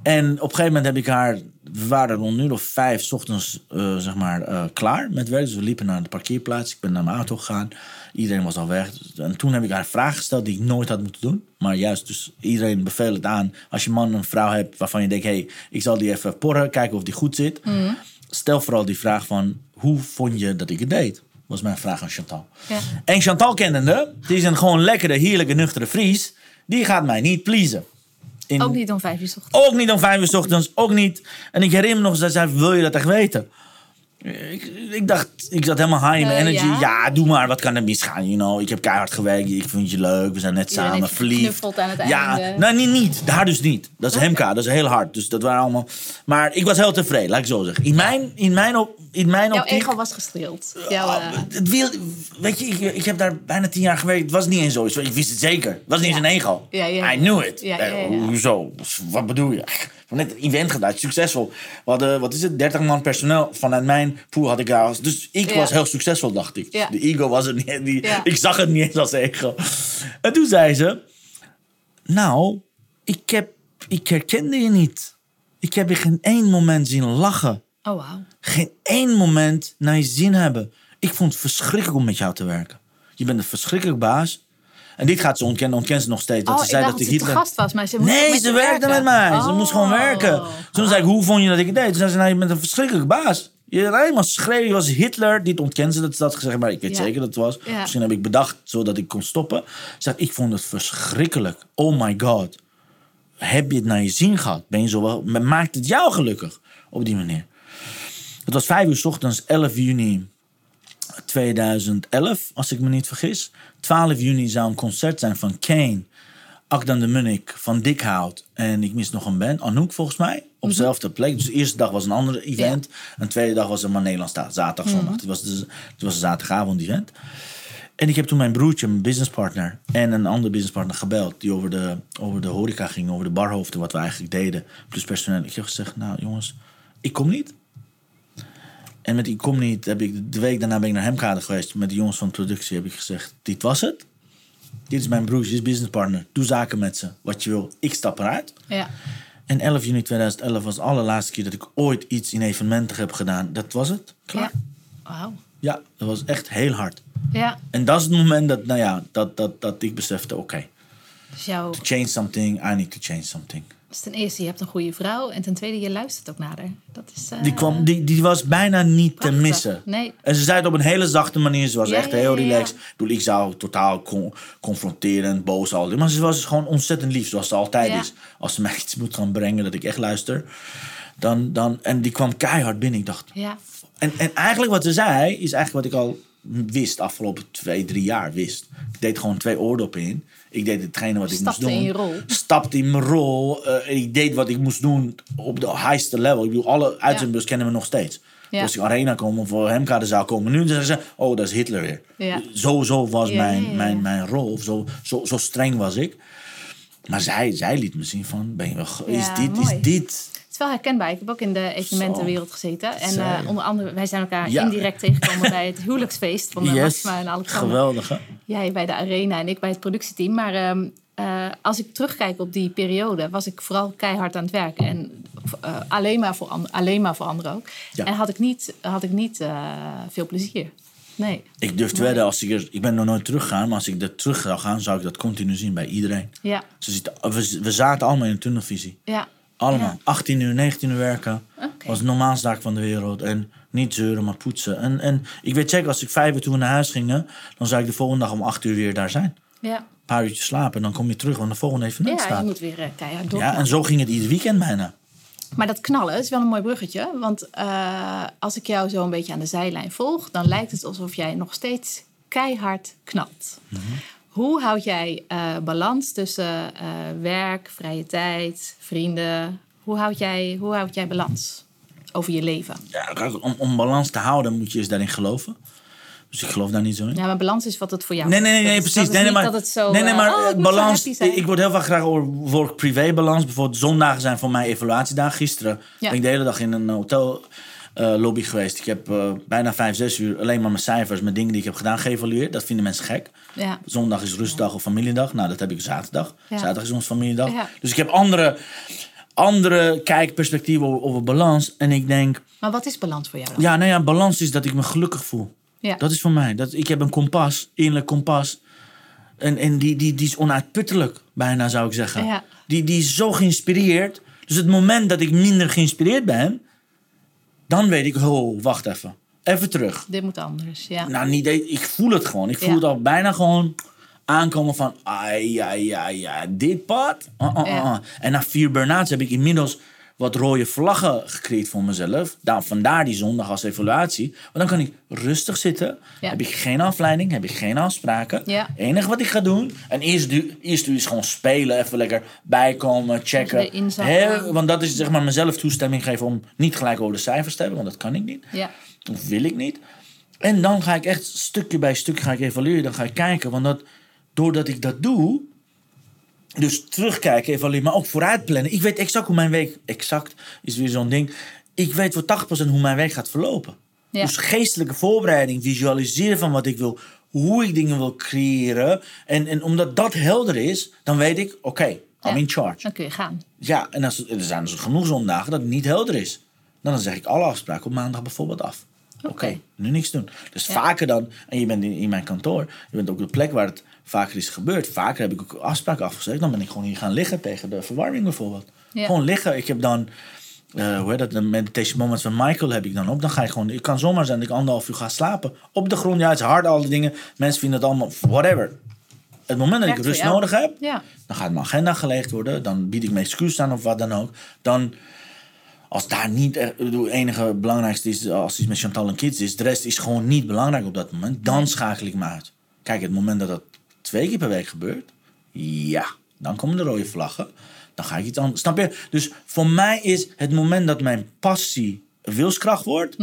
En op een gegeven moment heb ik haar... We waren rond uur of vijf 's ochtends, eh, zeg maar, eh, klaar met werk. Dus we liepen naar de parkeerplaats. Ik ben naar mijn auto gegaan. Iedereen was al weg. En toen heb ik haar vraag gesteld die ik nooit had moeten doen. Maar juist, dus iedereen beveelt het aan. Als je man en vrouw hebt waarvan je denkt... hé, hey, ik zal die even porren, kijken of die goed zit. Stel vooral die vraag van... hoe vond je dat ik het deed? Was mijn vraag aan Chantal. Ja. En Chantal kennende, die is een gewoon lekkere, heerlijke, nuchtere Fries. Die gaat mij niet pleasen. In- Ook niet om vijf uur 's ochtends. ook niet om vijf uur 's ochtends, ook niet. En ik herinner me nog, zij zei, wil je dat echt weten? Ik, ik dacht, ik zat helemaal high in mijn Eh, energy. ja? Ja? doe maar, wat kan er misgaan? You know? Ik heb keihard gewerkt, ik vind je leuk, we zijn net Iedereen samen, verliefd. aan het ja, einde. nou niet, niet, daar dus niet. Dat is Hemka, dat is heel hard. Dus dat waren allemaal... Maar ik was heel tevreden, laat ik zo zeggen. In mijn, in mijn, op, in mijn Jouw optiek... ego was gestreeld. Jouw, Ah, eh, het wil, weet je, ik, ik heb daar bijna tien jaar gewerkt. Het was niet eens zo. Ik wist het zeker. Het was niet eens Ja. een ego. Ja, ja, I ja. knew it. Ja, Eh, ja, ja. Hoezo? Wat bedoel je? Net een event gedaan, succesvol. We hadden, wat is het, 30 man personeel. Vanuit mijn pool had ik daar. Dus ik Ja. was heel succesvol, dacht ik. Ja. De ego was er niet. Die, Ja. Ik zag het niet eens als ego. En toen zei ze: Nou, ik, heb, ik herkende je niet. Ik heb je geen één moment zien lachen oh, wauw. geen één moment naar je zin hebben. Ik vond het verschrikkelijk om met jou te werken. Je bent een verschrikkelijk baas. En dit gaat ze ontkennen, ontkent ze nog steeds. Dat Oh, ze zei dat ik Hitler... gast was, maar ze Nee, met ze werkte met mij. Ze moest gewoon Oh. werken. Toen zei ik, hoe vond je dat ik het deed? Toen zei ze, nou, je bent een verschrikkelijke baas. Je je was Hitler. Dit ontkent ze dat ze dat gezegd maar ik weet Ja. zeker dat het was. Ja. Misschien heb ik bedacht zodat ik kon stoppen. Ze zegt, ik vond het verschrikkelijk. Oh my god. Heb je het naar je zin gehad? Ben je zo wel... Maakt het jou gelukkig? Op die manier. Het was 5 uur 's ochtends, 11 juni 2011, als ik me niet vergis. 12 juni zou een concert zijn van Kane, Akdan de Munnik, Van Dikhout en ik mis nog een band, Anouk volgens mij, op dezelfde plek. Dus de eerste dag was een ander event en de tweede dag was een maar Nederlands staat, zaterdag, zondag. Het was, dus, het was een zaterdagavond event. En ik heb toen mijn broertje, mijn businesspartner en een andere businesspartner gebeld. Die over de, over de horeca ging, over de barhoofden, wat we eigenlijk deden. Plus personeel. Ik heb gezegd, nou jongens, ik kom niet. En met ik kom niet, heb ik, de week daarna ben ik naar Hemkade geweest. Met de jongens van de productie heb ik gezegd, dit was het. Dit is mijn broertje, dit is businesspartner. Doe zaken met ze. Wat je wil, ik stap eruit. Ja. En 11 juni 2011 was de allerlaatste keer dat ik ooit iets in evenementen heb gedaan. Dat was het. Klaar. Ja. Wauw. Ja, dat was echt heel hard. Ja. En dat is het moment dat, nou ja, dat, dat, dat ik besefte, oké, Dus to change something, I need to change something. Dus ten eerste, je hebt een goede vrouw. En ten tweede, je luistert ook naar haar. Dat is... eh, Die, kwam, die, die was bijna niet te missen. Nee. En ze zei het op een hele zachte manier. Ze was Ja, echt ja, heel ja, relaxed. Ik bedoel, ik zou totaal con- confronterend, boos al. Maar ze was gewoon ontzettend lief, zoals ze altijd is. Als ze mij iets moet gaan brengen dat ik echt luister. Dan, dan, en die kwam keihard binnen. Ik dacht, Ja. En, en eigenlijk wat ze zei, is eigenlijk wat ik al wist afgelopen twee, drie jaar wist. Ik deed gewoon twee oordoppen in. Ik deed hetgene wat ik Stapte moest doen. in je rol. Stapte in mijn rol. eh, ik deed wat ik moest doen op de highste level. Ik bedoel, alle uitzendbussen kennen me nog steeds. Ja. Als ik arena kom of voor Hemkade zou komen. Nu zeggen ze, oh, dat is Hitler weer. Ja. Zo, zo was mijn. Mijn, mijn rol. Of zo, zo, zo streng was ik. Maar zij, zij liet me zien van, ben je wel, is dit, mooi. is dit... Is wel herkenbaar. Ik heb ook in de evenementenwereld gezeten. En eh, onder andere, wij zijn elkaar Ja. indirect tegengekomen bij het huwelijksfeest van de Maxima en Alexander. Geweldig, hè? Jij bij de arena en ik bij het productieteam. Maar ehm, eh, als ik terugkijk op die periode, was ik vooral keihard aan het werken. En eh, alleen, maar voor alleen maar voor anderen ook. Ja. En had ik niet, had ik niet eh, veel plezier. Nee. Ik durf te wedden, als ik, er, ik ben nog nooit teruggegaan, maar als ik er terug zou gaan, zou ik dat continu zien bij iedereen. Ja, Ze zitten, we, we zaten allemaal in een tunnelvisie. ja. Allemaal. Ja. 18 uur, 19 uur werken. Oké. was de normaalste zaak van de wereld. En niet zeuren, maar poetsen. En, en ik weet zeker, als ik vijf uur toen we naar huis gingen, dan zou ik de volgende dag om acht uur weer daar zijn. Ja, Een paar uurtjes slapen en dan kom je terug, want de volgende evenement ja je staat. moet weer eh, keihard door. Ja, en zo ging het ieder weekend bijna. Maar dat knallen is wel een mooi bruggetje. Want eh, als ik jou zo een beetje aan de zijlijn volg, dan lijkt het alsof jij nog steeds keihard knalt. Hoe houd jij eh, balans tussen eh, werk, vrije tijd, vrienden? Hoe houd, jij, hoe houd jij balans over je leven? Ja, om, om balans te houden moet je eens daarin geloven. Dus ik geloof daar niet zo in. Ja, maar balans is wat het voor jou Nee, nee, nee, is. nee precies. nee, nee, maar, dat het zo... nee, nee, maar oh, eh, zo balans. Ik, word heel vaak graag over work-privé-balans. Bijvoorbeeld zondagen zijn voor mij evaluatiedagen. Gisteren Ja. ben ik de hele dag in een hotel lobby geweest. Ik heb eh, bijna vijf, zes uur alleen maar mijn cijfers, mijn dingen die ik heb gedaan, geëvalueerd. Dat vinden mensen gek. Ja. Zondag is rustdag of familiedag. Nou, dat heb ik zaterdag. Ja. Zaterdag is ons familiedag. Ja. Dus ik heb andere, andere kijkperspectieven over, over balans. En ik denk, Maar wat is balans voor jou dan? ja, nou ja, balans is dat ik me gelukkig voel. Ja. Dat is voor mij. Dat, ik heb een kompas, innerlijk kompas. En, en die, die, die is onuitputtelijk, bijna zou ik zeggen. Ja. Die, die is zo geïnspireerd. Dus het moment dat ik minder geïnspireerd ben, dan weet ik, oh, wacht even. Even terug. Dit moet anders, ja. Nou, niet, ik voel het gewoon. Ik voel Ja. het al bijna gewoon aankomen van, ai, ja, ja, ja, dit pad. Uh, uh, uh, Ja. uh. En na vier burn-outs heb ik inmiddels wat rode vlaggen gecreëerd voor mezelf. Daar, vandaar die zondag als evaluatie. Want dan kan ik rustig zitten. Ja. Heb ik geen afleiding, heb ik geen afspraken. Ja. enige wat ik ga doen. En eerst, du- eerst is gewoon spelen. Even lekker bijkomen, checken. Hè, want dat is zeg maar mezelf toestemming geven om niet gelijk over de cijfers te hebben. Want dat kan ik niet. Ja. Of wil ik niet. En dan ga ik echt stukje bij stukje ga ik evalueren. Dan ga ik kijken. Want dat, doordat ik dat doe. Dus terugkijken, evalueren. Maar ook vooruit plannen. Ik weet exact hoe mijn week... Exact is weer zo'n ding. Ik weet voor 80% hoe mijn week gaat verlopen. Ja. Dus geestelijke voorbereiding. Visualiseren van wat ik wil. Hoe ik dingen wil creëren. En, en omdat dat helder is. Dan weet ik, oké, I'm Ja. in charge. Dan kun je gaan. Ja, en als, er zijn dus genoeg zondagen dat het niet helder is. Dan zeg ik alle afspraken op maandag bijvoorbeeld af. Oké, nu niks doen. Dus Ja. vaker dan, en je bent in, in mijn kantoor, je bent ook de plek waar het vaker is gebeurd. Vaker heb ik ook afspraken afgezegd. Dan ben ik gewoon hier gaan liggen tegen de verwarming bijvoorbeeld. Ja. Gewoon liggen. Ik heb dan, eh, hoe heet dat, de meditation moments van Michael heb ik dan op. Dan ga je gewoon, het kan zomaar zijn dat ik anderhalf uur ga slapen. Op de grond, ja, het is hard, al die dingen. Mensen vinden het allemaal, whatever. Het moment dat ik rust jou. nodig heb, Ja. dan gaat mijn agenda geleegd worden. Dan bied ik mijn excuus aan of wat dan ook. Dan, als daar niet ik bedoel, het enige belangrijkste is als iets met Chantal en Kids is, de rest is gewoon niet belangrijk op dat moment, dan schakel ik me uit. Kijk, het moment dat dat twee keer per week gebeurt, ja, dan komen de rode vlaggen. Dan ga ik iets anders. Snap je? Dus voor mij is het moment dat mijn passie wilskracht wordt,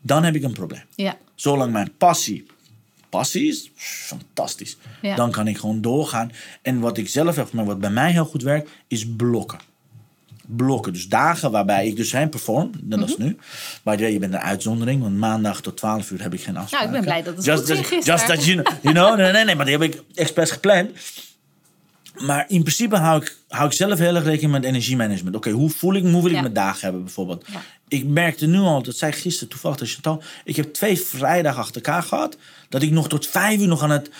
dan heb ik een probleem. Ja. Zolang mijn passie passie is, fantastisch. Ja. Dan kan ik gewoon doorgaan. En wat ik zelf heb gemerkt, wat bij mij heel goed werkt, is blokken. Blokken. Dus dagen waarbij ik dus heen perform, net als Mhm. nu. Maar je bent een uitzondering, want maandag tot 12 uur heb ik geen afspraken. ben blij dat het just, goed just, just that you know, you know? Nee, nee, nee, maar die heb ik expres gepland. Maar in principe hou ik, hou ik zelf heel erg rekening met energiemanagement. Oké, hoe voel ik me? Hoe wil ik Ja. mijn dagen hebben bijvoorbeeld? Ja. Ik merkte nu al, dat zei ik gisteren toevallig tegen Chantal. Ik heb twee vrijdagen achter elkaar gehad. Dat ik nog tot vijf uur nog aan het,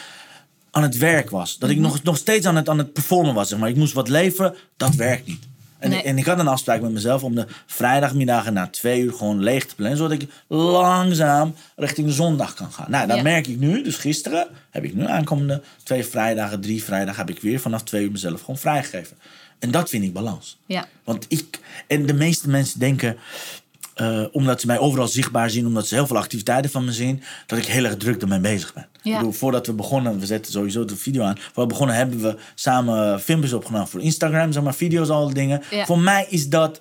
aan het werk was. Dat ik Mhm. nog, nog steeds aan het, aan het performen was. Zeg maar. Ik moest wat leveren. Dat werkt niet. En, Nee. en ik had een afspraak met mezelf om de vrijdagmiddagen na twee uur gewoon leeg te plannen. Zodat ik langzaam richting de zondag kan gaan. Nou, dat Ja. merk ik nu. Dus gisteren heb ik nu aankomende twee vrijdagen, drie vrijdagen heb ik weer vanaf twee uur mezelf gewoon vrijgegeven. En dat vind ik balans. Ja. Want ik, en de meeste mensen denken, eh, omdat ze mij overal zichtbaar zien, omdat ze heel veel activiteiten van me zien, dat ik heel erg druk ermee bezig ben. Ja. Ik bedoel, voordat we begonnen, we zetten sowieso de video aan. Voordat we begonnen hebben we samen filmpjes opgenomen voor Instagram, zeg maar, video's, al die dingen. Ja. Voor mij is dat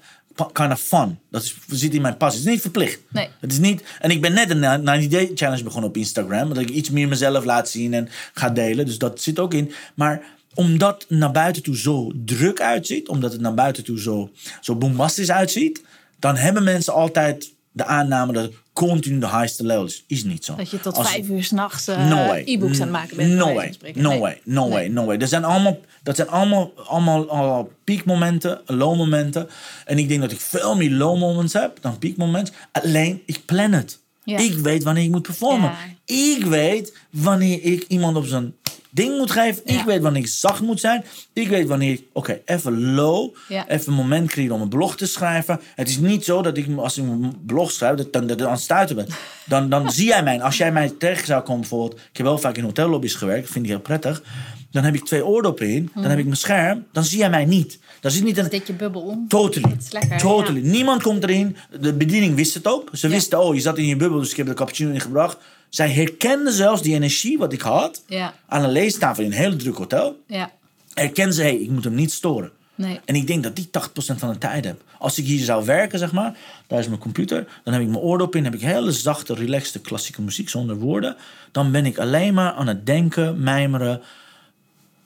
kind of fun. Dat is, zit in mijn passie. Het is niet verplicht. Nee. Het is niet, en ik ben net een 90 Day Challenge begonnen op Instagram. Dat ik iets meer mezelf laat zien en ga delen. Dus dat zit ook in. Maar omdat het naar buiten toe zo druk uitziet. Omdat het naar buiten toe zo, zo bombastisch uitziet. Dan hebben mensen altijd de aanname dat continu de highste level is. Niet zo. Dat je tot Als- vijf uur s'nachts uh, No way. e-books aan het maken bent. No way. No Nee. way. No Nee. way. No way. Dat zijn allemaal, dat zijn allemaal, allemaal, allemaal piekmomenten, low momenten. En ik denk dat ik veel meer low moments heb dan piekmomenten. Alleen, ik plan het. Ja. Ik weet wanneer ik moet performen. Ja. Ik weet wanneer ik iemand op zijn ding moet geven. Ik Ja. weet wanneer ik zacht moet zijn. Ik weet wanneer ik, oké, even low. Ja. Even een moment creëren om een blog te schrijven. Het is niet zo dat ik, als ik een blog schrijf, dat, dan, dat ik aan het stuiten ben. Dan, dan zie jij mij. Als jij mij tegen zou komen, bijvoorbeeld. Ik heb wel vaak in hotellobby's gewerkt, vind ik heel prettig. Dan heb ik twee oordoppen in. Dan heb ik mijn scherm. Dan zie jij mij niet. Dan zit niet een, Dit je bubbel om. Totally. Lekker, totally. ja. Niemand komt erin. De bediening wist het ook. Ze wisten, oh, je zat in je bubbel, dus ik heb de cappuccino ingebracht. Zij herkenden zelfs die energie wat ik had Ja. aan een leestafel in een heel druk hotel. Ja. Herkennen ze, hé, hey, ik moet hem niet storen. Nee. En ik denk dat die 80% van de tijd heb. Als ik hier zou werken, zeg maar, daar is mijn computer, dan heb ik mijn oordop in, heb ik hele zachte, relaxte klassieke muziek zonder woorden. Dan ben ik alleen maar aan het denken, mijmeren,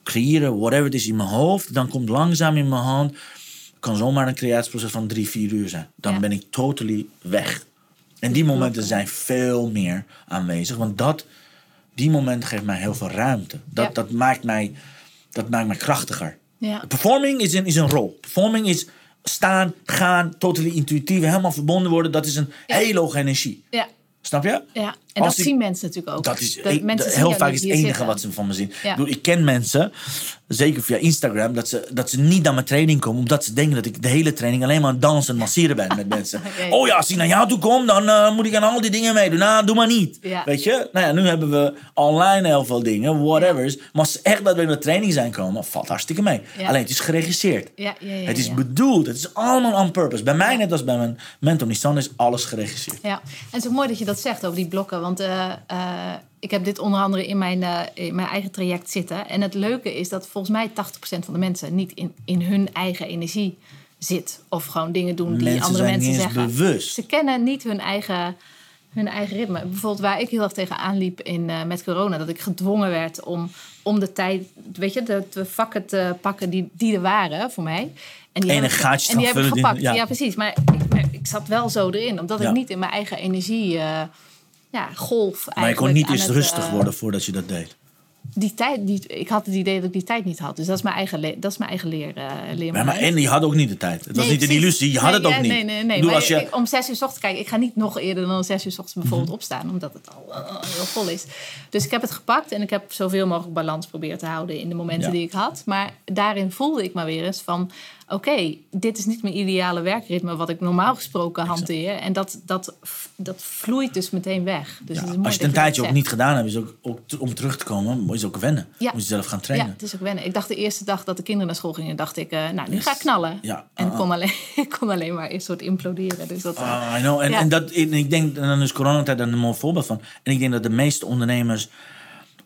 creëren, whatever het is in mijn hoofd. Dan komt langzaam in mijn hand, kan zomaar een creatieproces van drie, vier uur zijn. Dan Ja. ben ik totally weg. En die momenten zijn veel meer aanwezig, want dat, die momenten geven mij heel veel ruimte. Dat, Ja. dat, maakt, mij, dat maakt mij krachtiger. Ja. Performing is een, is een rol. Performing is staan, gaan, totally intuïtief, helemaal verbonden worden. Dat is een hele hoge energie. Ja. Snap je? Ja. En dat ik- zien mensen natuurlijk ook. Dat is Dat ik- mensen dat- zien heel vaak is het enige zitten. wat ze van me zien. Ja. Ik, bedoel, ik ken mensen, zeker via Instagram, dat ze, dat ze niet naar mijn training komen. Omdat ze denken dat ik de hele training alleen maar aan dansen en masseren ben met mensen. Oh ja, als ik naar jou toe kom, dan eh, moet ik aan al die dingen meedoen. Nou, doe maar niet. Ja. Weet je? Nou ja, nu hebben we online heel veel dingen, whatever's. Maar als ze echt dat we naar de training zijn komen, valt hartstikke mee. Alleen het is geregisseerd. Ja, ja, ja, het is bedoeld. Het is allemaal on purpose. Bij mij, net als bij mijn mentor Nissan, is alles geregisseerd. Ja, en het is ook mooi dat je dat zegt over die blokken. Want eh, eh, ik heb dit onder andere in mijn, eh, in mijn eigen traject zitten. En het leuke is dat volgens mij 80% van de mensen niet in, in hun eigen energie zit. Of gewoon dingen doen die Mensen andere mensen zeggen. bewust. Ze kennen niet hun eigen, hun eigen ritme. Bijvoorbeeld waar ik heel erg tegenaan liep in, met corona. Dat ik gedwongen werd om, om de tijd, weet je, de, de vakken te pakken die, die er waren voor mij. En die Ene heb ik- En die heb ik gaan vullen, gepakt. Ja. ja. precies. Maar ik, ik zat wel zo erin. Omdat Ja. ik niet in mijn eigen energie ja, golf Maar je kon eigenlijk niet eens rustig eh, worden voordat je dat deed. Die tijd, die, ik had het idee dat ik die tijd niet had. Dus dat is mijn eigen, dat is mijn eigen leer, uh, Maar, maar, en je had ook niet de tijd. Het was niet een illusie, je had het ook nee, niet. Nee, nee, nee. Bedoel, als je, ik- om zes uur s ochtends, kijk, ik ga niet nog eerder dan zes uur s ochtends bijvoorbeeld Mhm. opstaan, omdat het al eh, heel vol is. Dus ik heb het gepakt en ik heb zoveel mogelijk balans proberen te houden in de momenten Ja. die ik had. Maar daarin voelde ik maar weer eens van, oké, dit is niet mijn ideale werkritme wat ik normaal gesproken hanteer. En dat, dat, dat vloeit dus meteen weg. Dus Ja, het is als je het een tijdje ook niet gedaan hebt, is ook, om terug te komen, moet je ook wennen. Ja. Moet je zelf gaan Ja, trainen. het is ook wennen. Ik dacht de eerste dag dat de kinderen naar school gingen, dacht ik, eh, nou, nu ga ik knallen. Ja, En ik ah, kon, alleen, ik kon alleen maar een soort imploderen. Dus dat, eh, Ah, I know. En, Ja. en, dat, en ik denk, en dan is coronatijd een mooi voorbeeld van. En ik denk dat de meeste ondernemers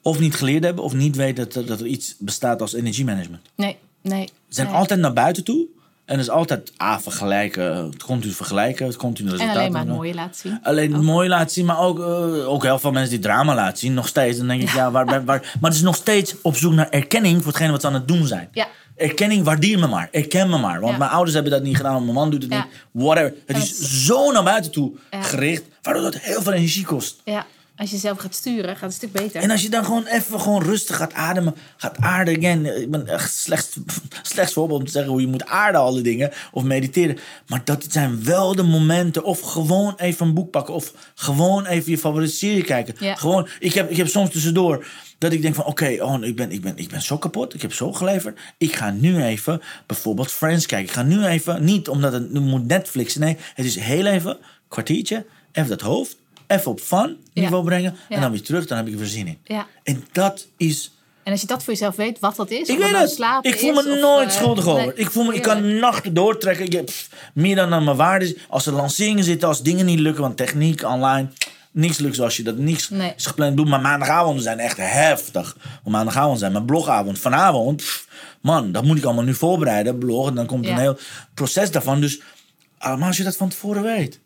of niet geleerd hebben of niet weten dat, dat er iets bestaat als energiemanagement. nee, nee. Ze zijn nee. altijd naar buiten toe. En het is altijd ah, vergelijken, het continu vergelijken, het continu En resultaten. alleen maar het mooie laten zien. Alleen het mooie laten zien, maar ook, eh, ook heel veel mensen die drama laten zien. Nog steeds. Dan denk ik, ja, waar, waar, waar- Maar het is nog steeds op zoek naar erkenning voor hetgene wat ze aan het doen zijn. Ja. Erkenning, waardeer me maar. Erken me maar. Want Ja. mijn ouders hebben dat niet gedaan, mijn man doet het niet. Whatever. Het En is zo naar buiten toe gericht, waardoor dat heel veel energie kost. Ja, als je zelf gaat sturen, gaat het een stuk beter. En als je dan gewoon even gewoon rustig gaat ademen, gaat aarden. Again, ik ben echt slecht, slechts voorbeeld om te zeggen hoe je moet aarden, alle dingen. Of mediteren. Maar dat zijn wel de momenten. Of gewoon even een boek pakken. Of gewoon even je favoriete serie kijken. Ja. Gewoon, ik heb, ik heb soms tussendoor dat ik denk van... Oké, oh, ik, ben, ik, ben, ik ben zo kapot. Ik heb zo geleverd. Ik ga nu even bijvoorbeeld Friends kijken. Ik ga nu even, niet omdat het nu moet Netflixen. Nee, het is heel even, kwartiertje. Even dat hoofd. Even op fun niveau brengen. En dan weer terug. Dan heb ik er weer zin in. Ja. En dat is. En als je dat voor jezelf weet, wat dat is. Ik weet het. slapen Ik voel me is, of, nooit eh, schuldig over. nee, ik, voel me, ik kan nachten doortrekken. Ik heb pff, meer dan aan mijn waarde. Als er lanceringen zitten, als dingen niet lukken, want techniek, online. Niks lukt zoals je dat niks Nee. is gepland doet. Maar maandagavonden zijn echt heftig. Maandagavond zijn mijn blogavond. Vanavond, pff, man, dat moet ik allemaal nu voorbereiden. Bloggen, dan komt Ja. een heel proces daarvan. Dus, maar als je dat van tevoren weet.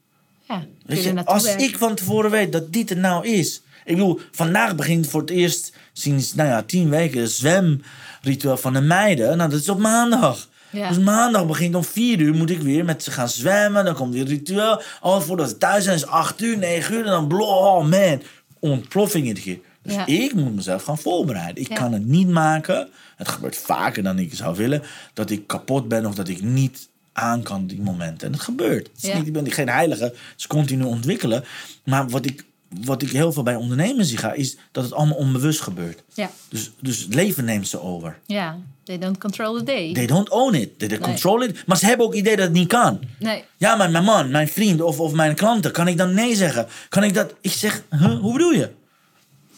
Ja, Weet je als werken. ik van tevoren weet dat dit het nou is. Ik bedoel, vandaag begint voor het eerst sinds nou ja, tien weken het zwemritueel van de meiden. Nou, dat is op maandag. Ja. Dus maandag begint om vier uur, moet ik weer met ze gaan zwemmen. Dan komt weer het ritueel. Al voordat ze thuis zijn is acht uur, negen uur. En dan, blo- oh man, ontploffing iedere keer. Dus Ja. ik moet mezelf gaan voorbereiden. Ik Ja. kan het niet maken. Het gebeurt vaker dan ik zou willen. Dat ik kapot ben of dat ik niet aan kan die momenten. En het gebeurt. Het is Ja. niet, ik ben geen heilige. Het is continu ontwikkelen. Maar wat ik, wat ik heel veel bij ondernemers zie gaan... is dat het allemaal onbewust gebeurt. Ja. Dus, dus het leven neemt ze over. ja, they don't control the day. They don't own it. They, they control it. Maar ze hebben ook het idee dat het niet kan. Nee. Ja, maar mijn man, mijn vriend of, of mijn klanten, kan ik dan nee zeggen? Kan ik dat? Ik zeg, huh, hoe bedoel je?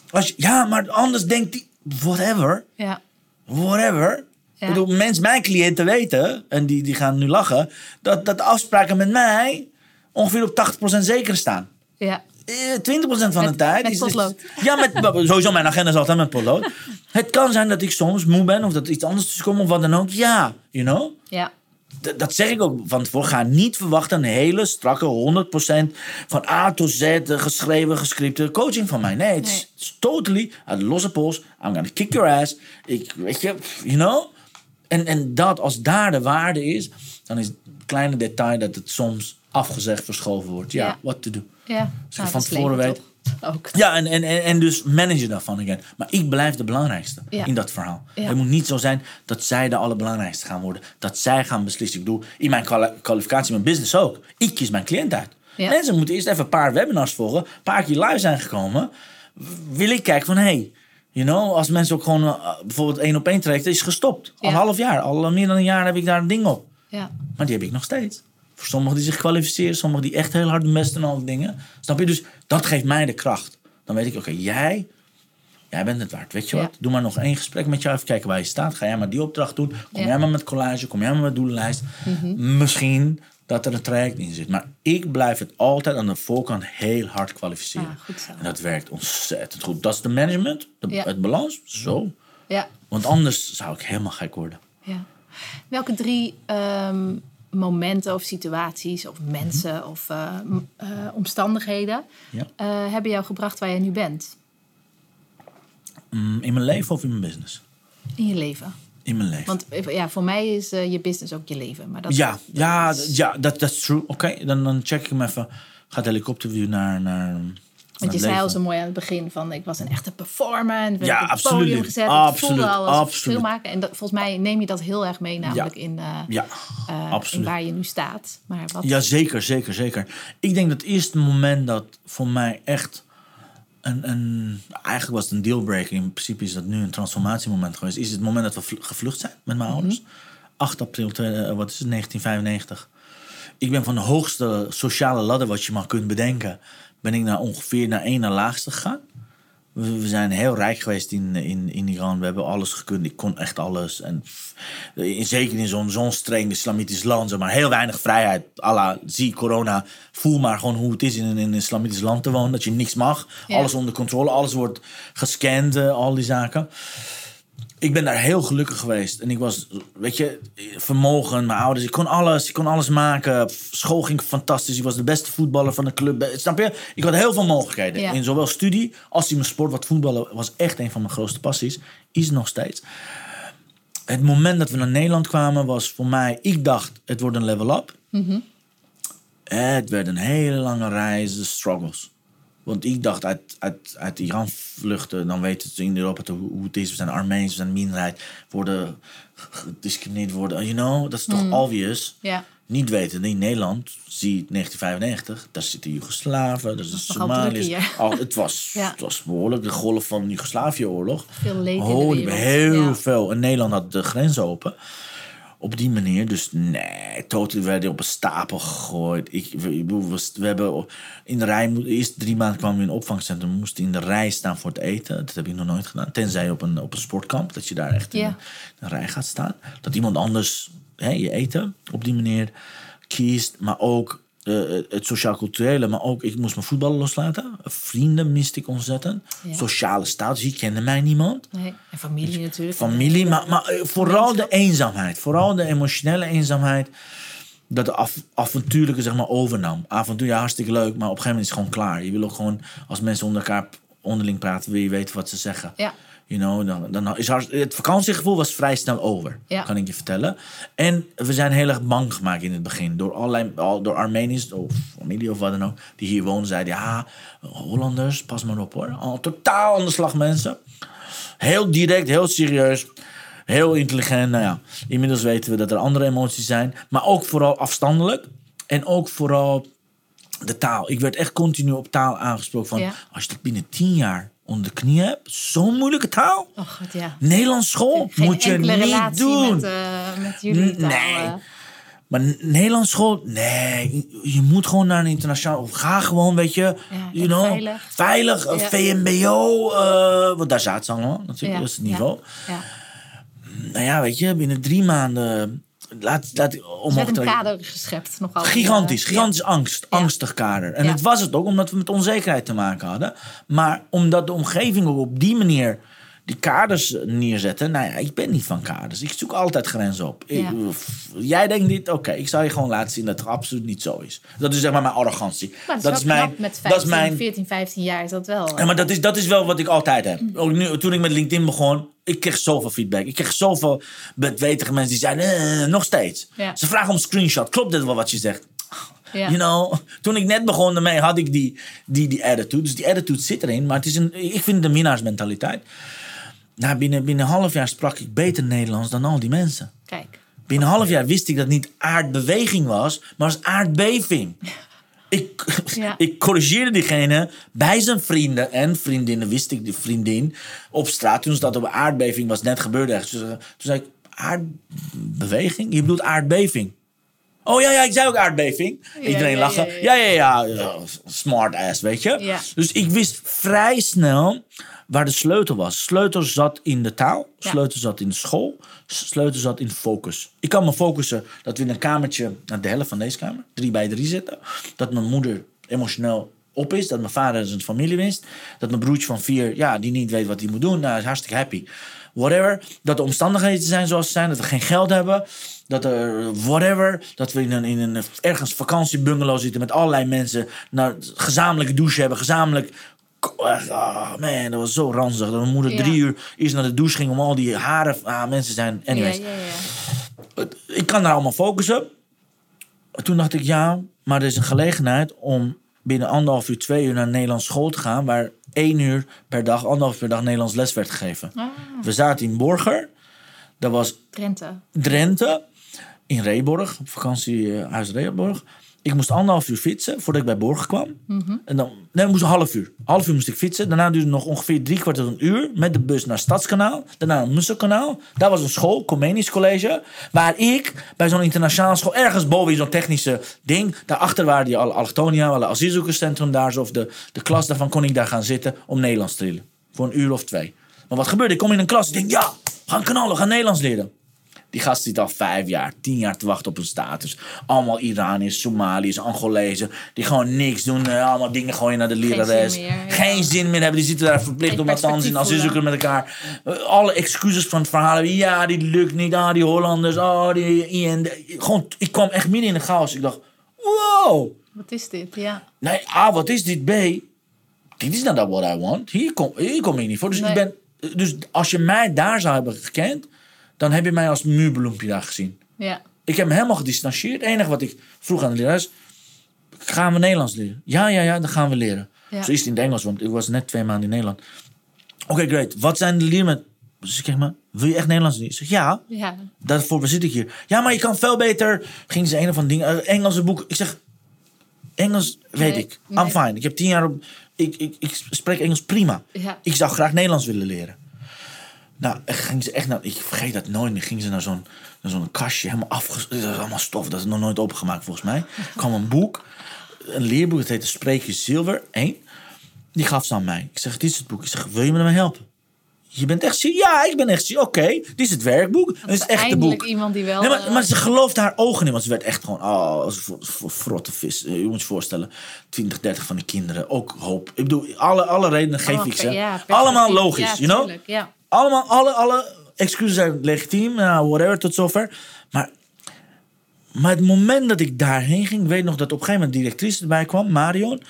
Als je? Ja, maar anders denkt die, whatever, Ja. whatever. Ja. Ik bedoel, mensen, mijn cliënten weten, en die, die gaan nu lachen, dat, dat de afspraken met mij ongeveer op 80% zeker staan. Ja. Eh, 20% van Met- de tijd. met is- potlood. Ja, met, sowieso mijn agenda is altijd met potlood. Het kan zijn dat ik soms moe ben of dat er iets anders tussen komt of wat dan ook. Ja, you know. Ja. D- dat zeg ik ook van tevoren. Ga niet verwachten een hele strakke 100% van A tot Z eh, geschreven, gescripte coaching van mij. Nee, het is Nee. het is totally uit losse pols. I'm gonna kick your ass. Ik, weet je, you know. En, en dat, als daar de waarde is, dan is het kleine detail dat het soms afgezegd, verschoven wordt. Ja, Ja. what to do. Ja. Nou, van tevoren weet. Ook. Ja, en, en, en, dus manage daarvan again. Maar ik blijf de belangrijkste Ja. in dat verhaal. Ja. Het moet niet zo zijn dat zij de allerbelangrijkste gaan worden. Dat zij gaan beslissen. Ik bedoel, in mijn kwali- kwalificatie, mijn business ook. Ik kies mijn cliënt uit. Ja. Mensen moeten eerst even een paar webinars volgen. Een paar keer live zijn gekomen. Wil ik kijken van, hé, hey, you know, als mensen ook gewoon eh, bijvoorbeeld één op één traject is gestopt. Al een half jaar, al meer dan een jaar heb ik daar een ding op. Ja. Maar die heb ik nog steeds. Voor sommigen die zich kwalificeren, sommigen die echt heel hard doen en al die dingen. Snap je? Dus dat geeft mij de kracht. Dan weet ik, oké, jij, jij bent het waard. Weet je Ja. wat? Doe maar nog één gesprek met jou, even kijken waar je staat. Ga jij maar die opdracht doen. Kom Ja. Mhm. jij maar met collage, kom jij maar met doelenlijst. Misschien dat er een traject in zit. Maar ik blijf het altijd aan de voorkant heel hard kwalificeren. Ah, goed zo. En dat werkt ontzettend goed. Dat is de management, de, Ja. het balans. Zo. Ja. Want anders zou ik helemaal gek worden. Ja. Welke drie ehm, momenten of situaties of mensen of eh, eh, omstandigheden Ja. eh, hebben jou gebracht waar je nu bent Mm, In mijn leven of in mijn business? in je leven? In mijn leven. Want eh, ja, voor mij is eh, je business ook je leven. Maar dat Ja, dat ja, is- ja dat is true. Oké, dan, dan check ik hem even. Gaat helikopterview naar, naar, naar Want je zei al zo mooi aan het begin van ik was een echte performer. En Ja, op het absoluut. podium gezet. Ik Absoluut, voelde al als absoluut. maken. En dat, volgens mij neem je dat heel erg mee namelijk in, eh, Ja, in absoluut. waar je nu staat. Maar wat, Ja, zeker, zeker, zeker. Ik denk dat het eerste moment dat voor mij echt een, een eigenlijk was het een dealbreaker. In principe is dat nu een transformatiemoment geweest. Is het moment dat we vl- gevlucht zijn met mijn ouders. 8 april, eh, wat is het, 1995. Ik ben van de hoogste sociale ladder wat je maar kunt bedenken... ben ik naar ongeveer naar één naar laagste gegaan. We, zijn heel rijk geweest in, in, in Iran. We hebben alles gekund. Ik kon echt alles. En in, zeker in zo'n zo'n streng islamitisch land, zeg maar heel weinig vrijheid. Allah, zie corona. Voel maar gewoon hoe het is in een, in een islamitisch land te wonen. Dat je niks mag. Ja. Alles onder controle. Alles wordt gescand, eh, al die zaken. Ik ben daar heel gelukkig geweest. En ik was, weet je, vermogen, mijn ouders. Ik kon alles, ik kon alles maken. School ging fantastisch. Ik was de beste voetballer van de club. Snap je? Ik had heel veel mogelijkheden. Ja. In zowel studie als in mijn sport. Want voetballen was echt een van mijn grootste passies. Is nog steeds. Het moment dat we naar Nederland kwamen was voor mij... Ik dacht, het wordt een level up. Het werd een hele lange reis, de struggles. Want ik dacht, uit, uit, uit Iran vluchten, dan weten ze in Europa hoe het is. We zijn Armeens, we zijn minderheid, worden gediscrimineerd worden. You know, dat is toch obvious. Ja. Niet weten, in Nederland, zie je 1995, daar zitten Joegoslaven, daar zitten Somaliërs. Al, het, was, Ja. het was behoorlijk de golf van de Joegoslavië-oorlog. Veel leed in de Oh, wereld. heel Ja. veel. En Nederland had de grens open. Op die manier. Dus nee, totaal werden op een stapel gegooid. Ik, we, hebben in de rij, eerste drie maanden kwamen we in een opvangcentrum. We moesten in de rij staan voor het eten. Dat heb ik nog nooit gedaan. Tenzij op een, op een sportkamp, dat je daar echt in Ja. een rij gaat staan. Dat iemand anders hè, je eten op die manier kiest. Maar ook eh, het sociaal-culturele. Maar ook, ik moest mijn voetballen loslaten. Vrienden miste ik ontzettend. Ja. Sociale status, hier kende mij niemand. Nee. En familie natuurlijk. Familie, maar, maar eh, vooral de eenzaamheid. Vooral de emotionele eenzaamheid. Dat de af, avontuurlijke zeg maar overnam. Avontuur, ja, hartstikke leuk, maar op een gegeven moment is het gewoon klaar. Je wil ook gewoon, als mensen onder elkaar onderling praten, wil je weten wat ze zeggen. Ja. You know, dan, dan is het vakantiegevoel was vrij snel over, Ja. kan ik je vertellen. En we zijn heel erg bang gemaakt in het begin. Door, allerlei, al- door Armeniërs of familie of wat dan ook, die hier wonen, zeiden: ja, Hollanders, pas maar op hoor. Al totaal aan de slag mensen. Heel direct, heel serieus. Heel intelligent. Nou ja, inmiddels weten we dat er andere emoties zijn. Maar ook vooral afstandelijk. En ook vooral de taal. Ik werd echt continu op taal aangesproken. Van, Ja. Als je dat binnen tien jaar onder de knie hebt. Zo'n moeilijke taal. Oh god, ja. Nederlands school Geen moet je niet doen. Met, eh, met jullie taal. Nee. Maar Nederlands school, nee. Je- moet gewoon naar een internationaal. Of ga gewoon, weet je. you know, veilig. Veilig, eh, Ja. VMBO. eh, want daar zaten ze allemaal natuurlijk. Ja, Dat is het niveau. Nou ja, weet je, binnen drie maanden. Laat, laat, werd een kader geschept. Nogal. Gigantisch, gigantisch angst, angstig kader. En het was het ook omdat we met onzekerheid te maken hadden. Maar omdat de omgeving ook op die manier die kaders neerzetten. Nou ja, ik ben niet van kaders. Ik zoek altijd grenzen op. Ja. f- jij denkt dit, oké, ik zal je gewoon laten zien dat het absoluut niet zo is. Dat is zeg maar mijn arrogantie. Maar het is, knap met 15, dat is mijn, 14, 15 jaar is dat wel. ja, maar dat is, dat is wel wat ik altijd heb. Ook nu, toen ik met LinkedIn begon, ik kreeg zoveel feedback. Ik kreeg zoveel bedwetige mensen die zeiden, "Eh, nog steeds. Ja. Ze vragen om een screenshot. Klopt dit wel wat je zegt? Ja. You know, toen ik net begon ermee, had ik die, die, die attitude. Dus die attitude zit erin. Maar het is een, ik vind het een minnaarsmentaliteit. Nou, binnen, binnen een half jaar sprak ik beter Nederlands dan al die mensen. Kijk. Binnen een half jaar wist ik dat het niet aardbeweging was, maar als aardbeving. Ik, Ja. ik corrigeerde diegene bij zijn vrienden en vriendinnen, wist ik de vriendin, op straat toen ze dat op een aardbeving was net gebeurd. ergens. Eh, Toen zei ik, aardbeweging? Je bedoelt aardbeving? Oh ja, ja, ik zei ook aardbeving. Iedereen ja, lachen. ja, Ja ja. Smart ass, weet je? Dus ik wist vrij snel waar de sleutel was. Sleutel zat in de taal. Sleutel zat in de school. Sleutel zat in focus. Ik kan me focussen dat we in een kamertje, naar de helft van deze kamer, drie bij drie zitten. Dat mijn moeder emotioneel op is. Dat mijn vader zijn familie wist. Dat mijn broertje van vier, ja, die niet weet wat hij moet doen. Nou, is hartstikke happy. Whatever. Dat de omstandigheden zijn zoals ze zijn. Dat we geen geld hebben. Dat er, whatever. Dat we in een, in een ergens vakantiebungalow zitten met allerlei mensen. naar gezamenlijke douche hebben. Gezamenlijk Ah, man, dat was zo ranzig. Dat mijn moeder Ja. drie uur eerst naar de douche ging om al die haren. Ah, mensen zijn. Anyways. Ja, ja, ja. Ik kan daar allemaal focussen. Toen dacht ik, ja, maar er is een gelegenheid om binnen anderhalf uur, twee uur naar een Nederlands school te gaan. Waar één uur per dag, anderhalf uur per dag Nederlands les werd gegeven. Ah, We zaten in Borger. Dat was Drenthe. Drenthe. In Reeborg, op vakantiehuis Reeborg. Ik moest anderhalf uur fietsen voordat ik bij Borgen kwam. En dan, nee, moest een half uur. Half uur moest ik fietsen. Daarna duurde het nog ongeveer drie kwart tot een uur met de bus naar Stadskanaal. Daarna naar Musselkanaal. Daar was een school, Comenius College. Waar ik bij zo'n internationale school, ergens boven in zo'n technische ding. Daarachter waren die alle alle asielzoekerscentrum daar. Zo, of de, de klas daarvan kon ik daar gaan zitten om Nederlands te leren. Voor een uur of twee. Maar wat gebeurde? Ik kom in een klas. Ik denk, ja, gaan knallen, gaan Nederlands leren. Die gast zit al vijf jaar, tien jaar te wachten op een status. Allemaal Iraniërs, Somaliërs, Angolezen. Die gewoon niks doen. eh, allemaal dingen gooien naar de lerares. zin meer, ja. Geen zin meer hebben. Die zitten daar verplicht Geen om in perspectief asielzoekers met elkaar. Eh, alle excuses van het verhaal. Ja, die lukt niet. Ah, die Hollanders. Oh, die IND. Gewoon, ik kwam echt midden in de chaos. Ik dacht, wow. Wat is dit? Ja. Nee, A, wat is dit? B, dit is not what I want. Hier kom, hier kom ik niet voor. Dus, Nee. ik ben, dus als je mij daar zou hebben gekend, dan heb je mij als muurbloempje daar gezien. Ja. Ik heb me helemaal gedistanceerd. Het enige wat ik vroeg aan de lerares, gaan we Nederlands leren? Ja, ja, ja, dan gaan we leren. Ja. Zo is het in het Engels, want ik was net twee maanden in Nederland. Oké, great. Wat zijn de leermethoden? Dus ik zeg maar, wil je echt Nederlands leren? Ik zeg, ja. Ja. Daarvoor zit ik hier. Ja, maar je kan veel beter. Ging ze een of andere dingen. eh, Engelse boek. Ik zeg. Engels weet Nee, ik. I'm nee. fine. Ik heb tien jaar op. Ik, ik, ik spreek Engels prima. Ja. Ik zou graag Nederlands willen leren. Nou, ging ze echt naar. Ik vergeet dat nooit meer. Ging ze naar zo'n naar zo'n kastje. Helemaal afges. Dat is allemaal stof. Dat is nog nooit opengemaakt volgens mij. Er kwam een boek. Een leerboek. Het heette Spreekje Zilver 1. Die gaf ze aan mij. Ik zeg, dit is het boek. Ik zeg, wil je me ermee helpen? Je bent echt ziek? Ja, ik ben echt ziek. Oké, dit is het werkboek. Dit is echt het boek. iemand die wel... Nee, maar, eh, maar ze geloofde haar ogen niet. Want ze werd echt gewoon, oh, als een voor, frotte vis. Eh, Je moet je voorstellen, 20, 30 van die kinderen. Ook hoop. Ik bedoel, alle, alle redenen geef oh, ik ze. ja. Allemaal logisch, Ja, you know? Ja. Allemaal, alle, alle excuses zijn legitiem. Nou, whatever, tot zover. Maar, maar het moment dat ik daarheen ging... Weet nog dat op een gegeven moment de directrice erbij kwam, Marion.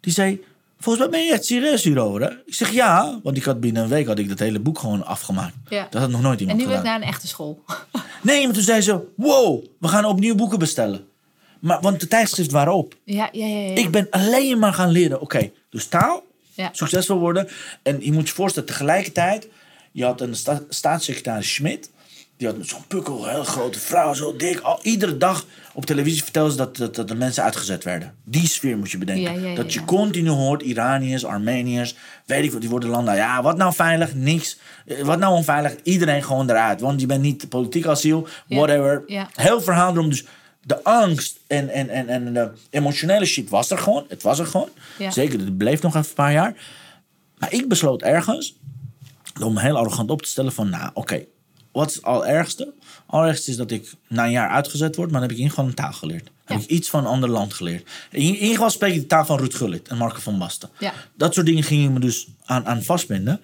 Die zei, volgens mij ben je echt serieus hierover, hè? Ik zeg, ja. Want ik had binnen een week had ik dat hele boek gewoon afgemaakt. Ja. Dat had nog nooit En iemand nu wil gedaan. ik naar een echte school. Nee, maar toen zei ze: Wow, we gaan opnieuw boeken bestellen. Maar, want de tijdschriften waren op. ja, ja, ja. ja. Ik ben alleen maar gaan leren. Oké, dus taal, Ja. succesvol worden. En je moet je voorstellen, tegelijkertijd, je had een sta- staatssecretaris Schmidt. Die had zo'n pukkel, een heel grote vrouw, zo dik. Al, iedere dag op televisie vertelde ze dat, dat, dat de mensen uitgezet werden. Die sfeer moet je bedenken. Ja, ja, ja, dat je continu hoort, Iraniërs, Armeniërs, weet ik wat, die worden landen. Ja, wat nou veilig? Niks. Eh, Wat nou onveilig? Iedereen gewoon eruit. Want je bent niet politiek asiel, whatever. Heel verhaal erom. Dus de angst en, en, en, en de emotionele shit was er gewoon. Het was er gewoon. Zeker, het bleef nog even een paar jaar. Maar ik besloot ergens om heel arrogant op te stellen van... Nou, oké, wat is het allerergste? Allerergste is dat ik na een jaar uitgezet word... maar dan heb ik in ieder geval een taal geleerd. Heb ik iets van een ander land geleerd. In, in ieder geval spreek ik de taal van Ruud Gullit en Marco van Basten. Ja. Dat soort dingen ging ik me dus aan, aan vastbinden.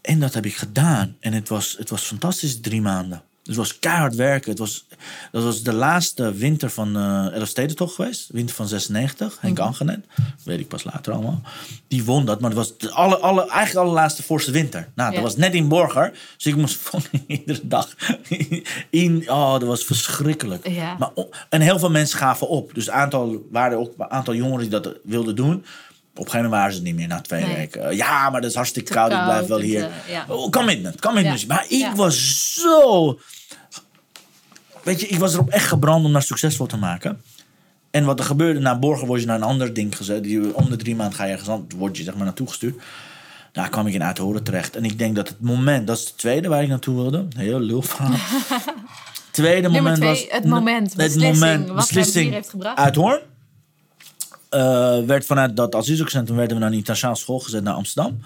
En dat heb ik gedaan. En het was, het was fantastisch, drie maanden. Dus het was keihard werken. Het was, dat was de laatste winter van uh, Elfstedentocht geweest. Winter van 96. Henk Angenet. Weet ik pas later allemaal. Die won dat. Maar het was de alle, alle, eigenlijk de allerlaatste voorste winter. Nou, dat Ja. was net in Borger. Dus ik moest iedere dag in... Oh, dat was verschrikkelijk. Ja. Maar, en heel veel mensen gaven op. Dus aantal, waren ook een aantal jongeren die dat wilden doen. Op een gegeven moment waren ze het niet meer na twee Nee. weken. Ja, maar dat is hartstikke Te koud. Ik koud, blijf wel het, hier. eh, ja. Oh, commitment, commitment. Ja. Maar ik Ja. was zo... Weet je, ik was erop echt gebrand om dat succesvol te maken. En wat er gebeurde, na Borgen word je naar een ander ding gezet. Die, om de drie maanden ga je ergens anders, word je zeg maar naartoe gestuurd. Daar kwam ik in Uithoren terecht. En ik denk dat het moment, dat is het tweede waar ik naartoe wilde. Heel lul verhaal. tweede moment twee, was... het moment, Het beslissing, moment, wat beslissing. hem hier heeft gebracht. Uithoorn. Eh, werd vanuit dat asielzoekerscentrum werden we naar een internationale school gezet naar Amsterdam.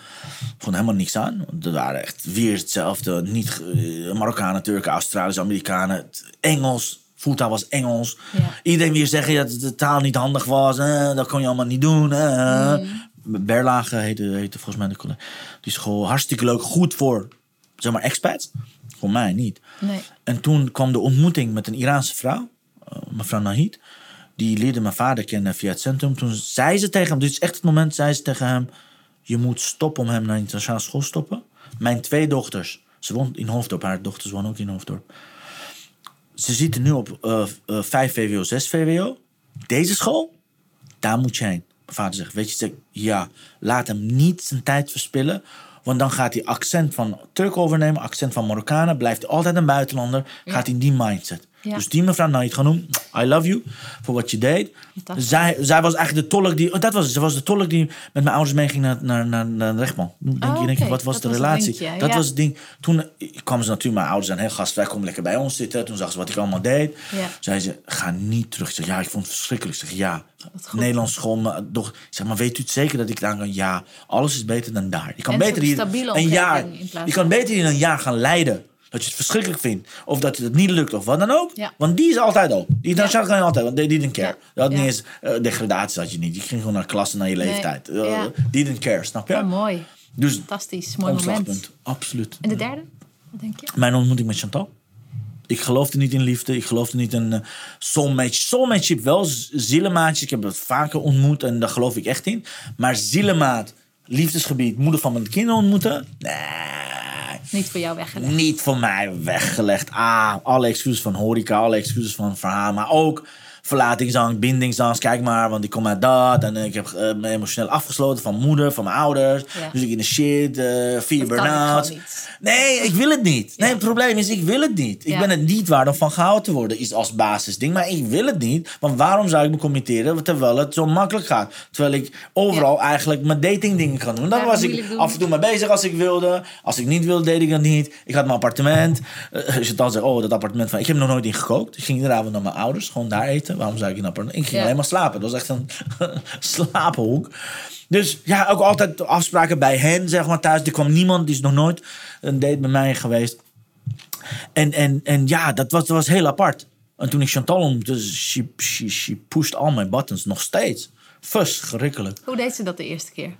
Vond helemaal niks aan. Er waren echt weer hetzelfde. Niet, ge- Marokkanen, Turken, Australiërs, Amerikanen. Engels. Voertaal was Engels. Ja. Iedereen weer zeggen dat de taal niet handig was. eh, dat kon je allemaal niet doen. eh. Berlage heette, heette volgens mij de collega. Die school. Hartstikke leuk. Goed voor zeg maar expats. Voor mij niet. Nee. En toen kwam de ontmoeting met een Iraanse vrouw, eh, mevrouw Nahid. Die leerde mijn vader kennen via het centrum. Toen zei ze tegen hem, dit is echt het moment, zei ze tegen hem... je moet stoppen om hem naar de internationale school te stoppen. Mijn twee dochters, ze woont in Hoofddorp, haar dochters wonen ook in Hoofddorp. Ze zitten nu op eh eh, 5 VWO, 6 VWO. Deze school, daar moet je heen. Mijn vader zegt, weet je, zeg, ja, laat hem niet zijn tijd verspillen. Want dan gaat hij accent van Turk overnemen, accent van Marokkanen. Blijft hij altijd een buitenlander. Gaat hij in die mindset. Ja. Dus die mevrouw Naid Genoem, I love you voor wat je deed. Zij, zij was eigenlijk de tolk die, oh, dat was het, ze was de tolk die met mijn ouders meeging naar, naar, naar, naar de rechtbank. Denk Oh, je, denk je, oké. wat was Dat de was relatie? linkje, dat ja. was het ding. Toen kwam ze natuurlijk, mijn ouders zijn heel gastvrij, kom lekker bij ons zitten. Toen zag ze wat ik allemaal deed. Ja. Zei ze, ga niet terug. Ik zeg, ja, ik vond het verschrikkelijk. Ik zeg, ja. Nederlands school, maar toch. Ik zeg, maar weet u het zeker dat ik daar kan? Ja, alles is beter dan daar. Je kan En beter hier een jaar, je kan beter hier een jaar gaan leiden. Dat je het verschrikkelijk vindt. Of dat het niet lukt of wat dan ook. Ja. Want die is altijd op. Die Ja. ja. kan je altijd. Want die didn't care. Ja. Dat had Ja. niet eens eh, degradatie had je niet. Je ging gewoon naar klas en naar je Nee. leeftijd. Eh, Ja. Die didn't care, snap je? Oh, mooi. Dus Fantastisch. Mooi moment. Absoluut. En de derde? Wat denk je? Mijn ontmoeting met Chantal. Ik geloofde niet in liefde. Ik geloofde niet in uh, soulmate. Soulmateship wel. Zielemaatjes. Ik heb het vaker ontmoet. En daar geloof ik echt in. Maar zielemaat, liefdesgebied, moeder van mijn kinderen ontmoeten. Nee. Niet voor jou weggelegd. Niet voor mij weggelegd. Ah, alle excuses van horeca, alle excuses van verhaal. Maar ook verlatingsangst, bindingsangst. Kijk maar, want ik kom uit dat. En ik heb eh, me emotioneel afgesloten van moeder, van mijn ouders. Ja. Dus ik in de shit, eh vier burn-outs. Nee, ik wil het niet. Nee, het probleem is, ik wil het niet. Ik ben het niet waard om van gehouden te worden, is als basisding. Maar ik wil het niet. Want waarom zou ik me committeren terwijl het zo makkelijk gaat? Terwijl ik overal eigenlijk mijn datingdingen kan doen. Ja, was ik af en toe mee bezig als ik wilde. Als ik niet wilde, deed ik dat niet. Ik had mijn appartement. Eh, als je dan zegt, oh, dat appartement van... Ik heb nog nooit in gekookt. Ik ging iedere avond naar mijn ouders, gewoon daar eten. Waarom zou ik in een appartement? Ik ging Ja. alleen maar slapen. Dat was echt een slapenhoek. Dus ja, ook altijd afspraken bij hen, zeg maar, thuis. Er kwam niemand, die is nog nooit een date bij mij geweest. En, en, en ja, dat was, dat was heel apart. En toen ik Chantal ontmoette, she, she, she pushed all my buttons, nog steeds. Verschrikkelijk. Hoe deed ze dat de eerste keer?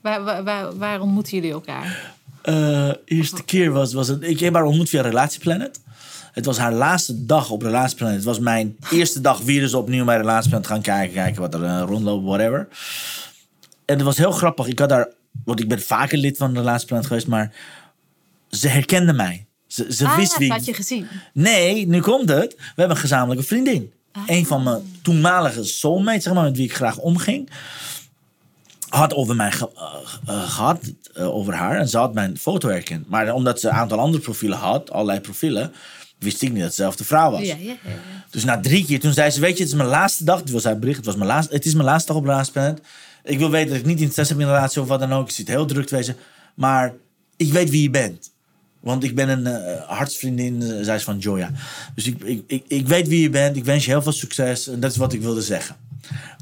Waar, waar, waar, waar ontmoeten jullie elkaar? Eh, eerste keer was, was het. Ik heb haar ontmoet via Relatieplanet. Het was haar laatste dag op Relatieplanet. Het was mijn eerste dag weer eens opnieuw bij Relatieplanet gaan kijken. Kijken wat er uh, rondloopt, whatever. En het was heel grappig. Ik had daar. Want ik ben vaker lid van Relatieplanet geweest. Maar ze herkende mij. Ze, ze ah, wist ja, wie. dat had je gezien. Nee, nu komt het. We hebben een gezamenlijke vriendin. Een van mijn toenmalige soulmates, zeg maar, met wie ik graag omging. Had over mij ge- eh, eh, gehad, eh, over haar. En ze had mijn foto herkend. Maar omdat ze een aantal andere profielen had, allerlei profielen, wist ik niet dat het dezelfde vrouw was. Ja, ja, ja. Dus na drie keer, toen zei ze, weet je, het is mijn laatste dag. Dit was haar bericht, het, was mijn laatste, het is mijn laatste dag op Raasplanet. Ik wil weten dat ik niet interesse heb in een relatie of wat dan ook. Ik zit heel druk te wezen. Maar ik weet wie je bent. Want ik ben een eh, hartsvriendin, eh, zij is van Joya. Dus ik, ik, ik, ik weet wie je bent. Ik wens je heel veel succes. En dat is wat ik wilde zeggen.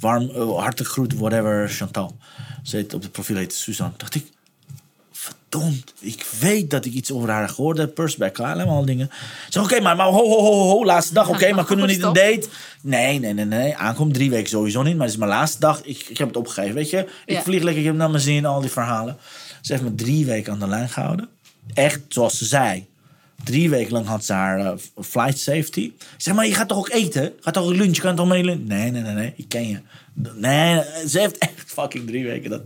Warm, uh, hartelijk groet, whatever, Chantal. Ze heet, op het profiel heet Suzanne. Dacht ik, verdomd. Ik weet dat ik iets over haar gehoord heb. Persback, allemaal dingen. Zeg, oké, maar, maar ho, ho, ho, ho, laatste dag. Oké, maar kunnen we niet een date? Nee, nee, nee, nee. Aankomt drie weken sowieso niet. Maar het is mijn laatste dag. Ik, ik heb het opgegeven, weet je. Ik Ja. vlieg lekker, ik heb naar mijn zin, al die verhalen. Ze heeft me drie weken aan de lijn gehouden. Echt zoals ze zei. Drie weken lang had ze haar eh, flight safety. Zeg, maar je gaat toch ook eten? Gaat toch ook lunch? Je kan toch mee lunch? Nee, nee, nee, nee. Ik ken je. Nee, ze heeft echt fucking drie weken dat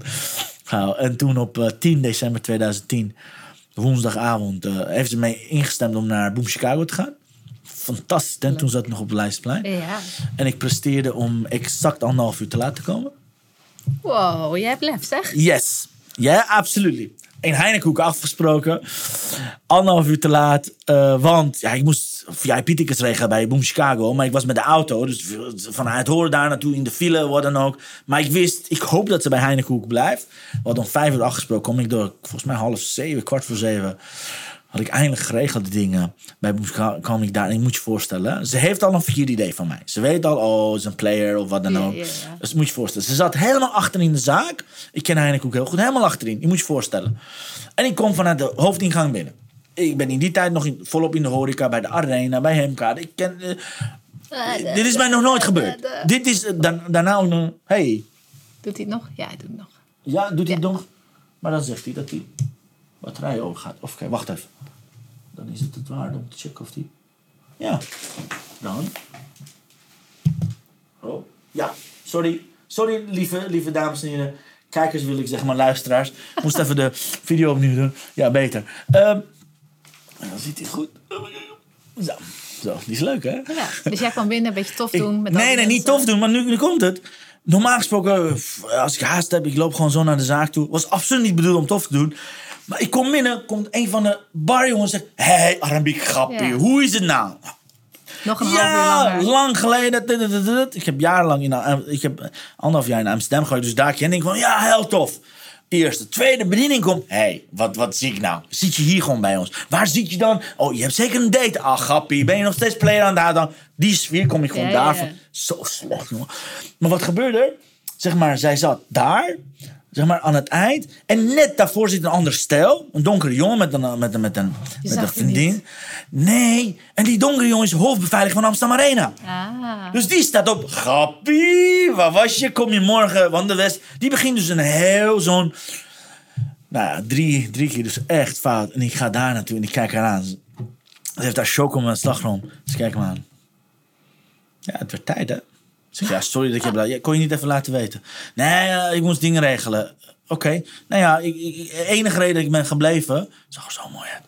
En toen op eh, 10 december 2010, woensdagavond, eh, heeft ze mee ingestemd om naar Boom Chicago te gaan. Fantastisch. En toen zat ik nog op de Leidseplein. Ja. En ik presteerde om exact anderhalf uur te laat te komen. Wow, jij hebt lef, zeg. Yes. Ja, yeah, absoluut. Een Heinekoek afgesproken. Anderhalf uur te laat. eh, want ja, ik moest VIP-tickets regelen bij Boom Chicago. Maar ik was met de auto. Dus vanuit Horen daar naartoe in de file, wat dan ook. Maar ik wist, ik hoop dat ze bij Heinekoek blijft. Hadden om vijf uur afgesproken. Kom ik door, volgens mij half zeven, kwart voor zeven. Had ik eindelijk geregeld de dingen. Bij kwam ik daar. En je moet je voorstellen, ze heeft al een vier idee van mij. Ze weet al, oh, ze is een player of wat dan ook. ja. Dus moet je je voorstellen. Ze zat helemaal achter in de zaak. Ik ken Heinekoek heel goed. Helemaal achterin. Je moet je voorstellen. En ik kom vanuit de hoofdingang binnen. Ik ben in die tijd nog in, volop in de horeca. Bij de Arena, bij Hemkade. Ik ken... eh, dit is mij nog nooit gebeurd. Dit is eh, dan, daarna ook nog... Hey, Doet hij het nog? Ja, hij doet het nog. ja, doet hij het nog? Maar dan zegt hij dat die batterij overgaat. Of kijk, wacht even. Dan is het het waarde om te checken of die... Ja. Dan. Oh, ja. Sorry. Sorry, lieve, lieve dames en heren. Kijkers wil ik zeggen, maar luisteraars. Ik moest even de video opnieuw doen. Ja, beter. Ehm en dan ziet hij het goed. Zo. Zo, die is leuk, hè? Ja. Dus jij kwam binnen, een beetje tof doen. Met nee, nee, niet tof doen, maar nu, nu komt het. Normaal gesproken, f- als ik haast heb, ik loop gewoon zo naar de zaak toe. Was absoluut niet bedoeld om tof te doen. Maar ik kom binnen, komt een van de barjongens en zegt... Hé, hey, Arabiek grappie, Ja. hoe is het nou? Nog een Ja, lang geleden. Dit, dit, dit, dit. Ik heb jarenlang in, Am- ik heb anderhalf jaar in Amsterdam geweest. Dus daar ken ik van, ja, heel tof. Eerste. Tweede bediening komt. Hé, hey, wat, wat zie ik nou? Zit je hier gewoon bij ons? Waar zit je dan? Oh, je hebt zeker een date. Ah, grappie. Ben je nog steeds player aan het houden? Die sfeer kom ik gewoon ja, daarvan. ja. Zo slecht, jongen. Maar wat gebeurde er? Zeg maar, zij zat daar. Zeg maar aan het eind. En net daarvoor zit een ander stel. Een donkere jongen met een, met een, met een, met een vriendin. Nee. En die donkere jongen is hoofdbeveiliger van Amsterdam Arena. Ah. Dus die staat op. Grappie, waar was je? Kom je morgen? Want de West. Die begint dus een heel zo'n. Nou ja, drie, drie keer dus echt fout. En ik ga daar naartoe en ik kijk haar aan. Ze heeft daar choco met slagroom. Ze kijkt me aan. Ja, het werd tijd hè. Ik zeg, ja, sorry dat ik heb laten. Ja, kon je niet even laten weten? Nee, eh, ik moest dingen regelen. Oké. Nou ja, ik, ik, enige reden dat ik ben gebleven. Zag zo mooi uit.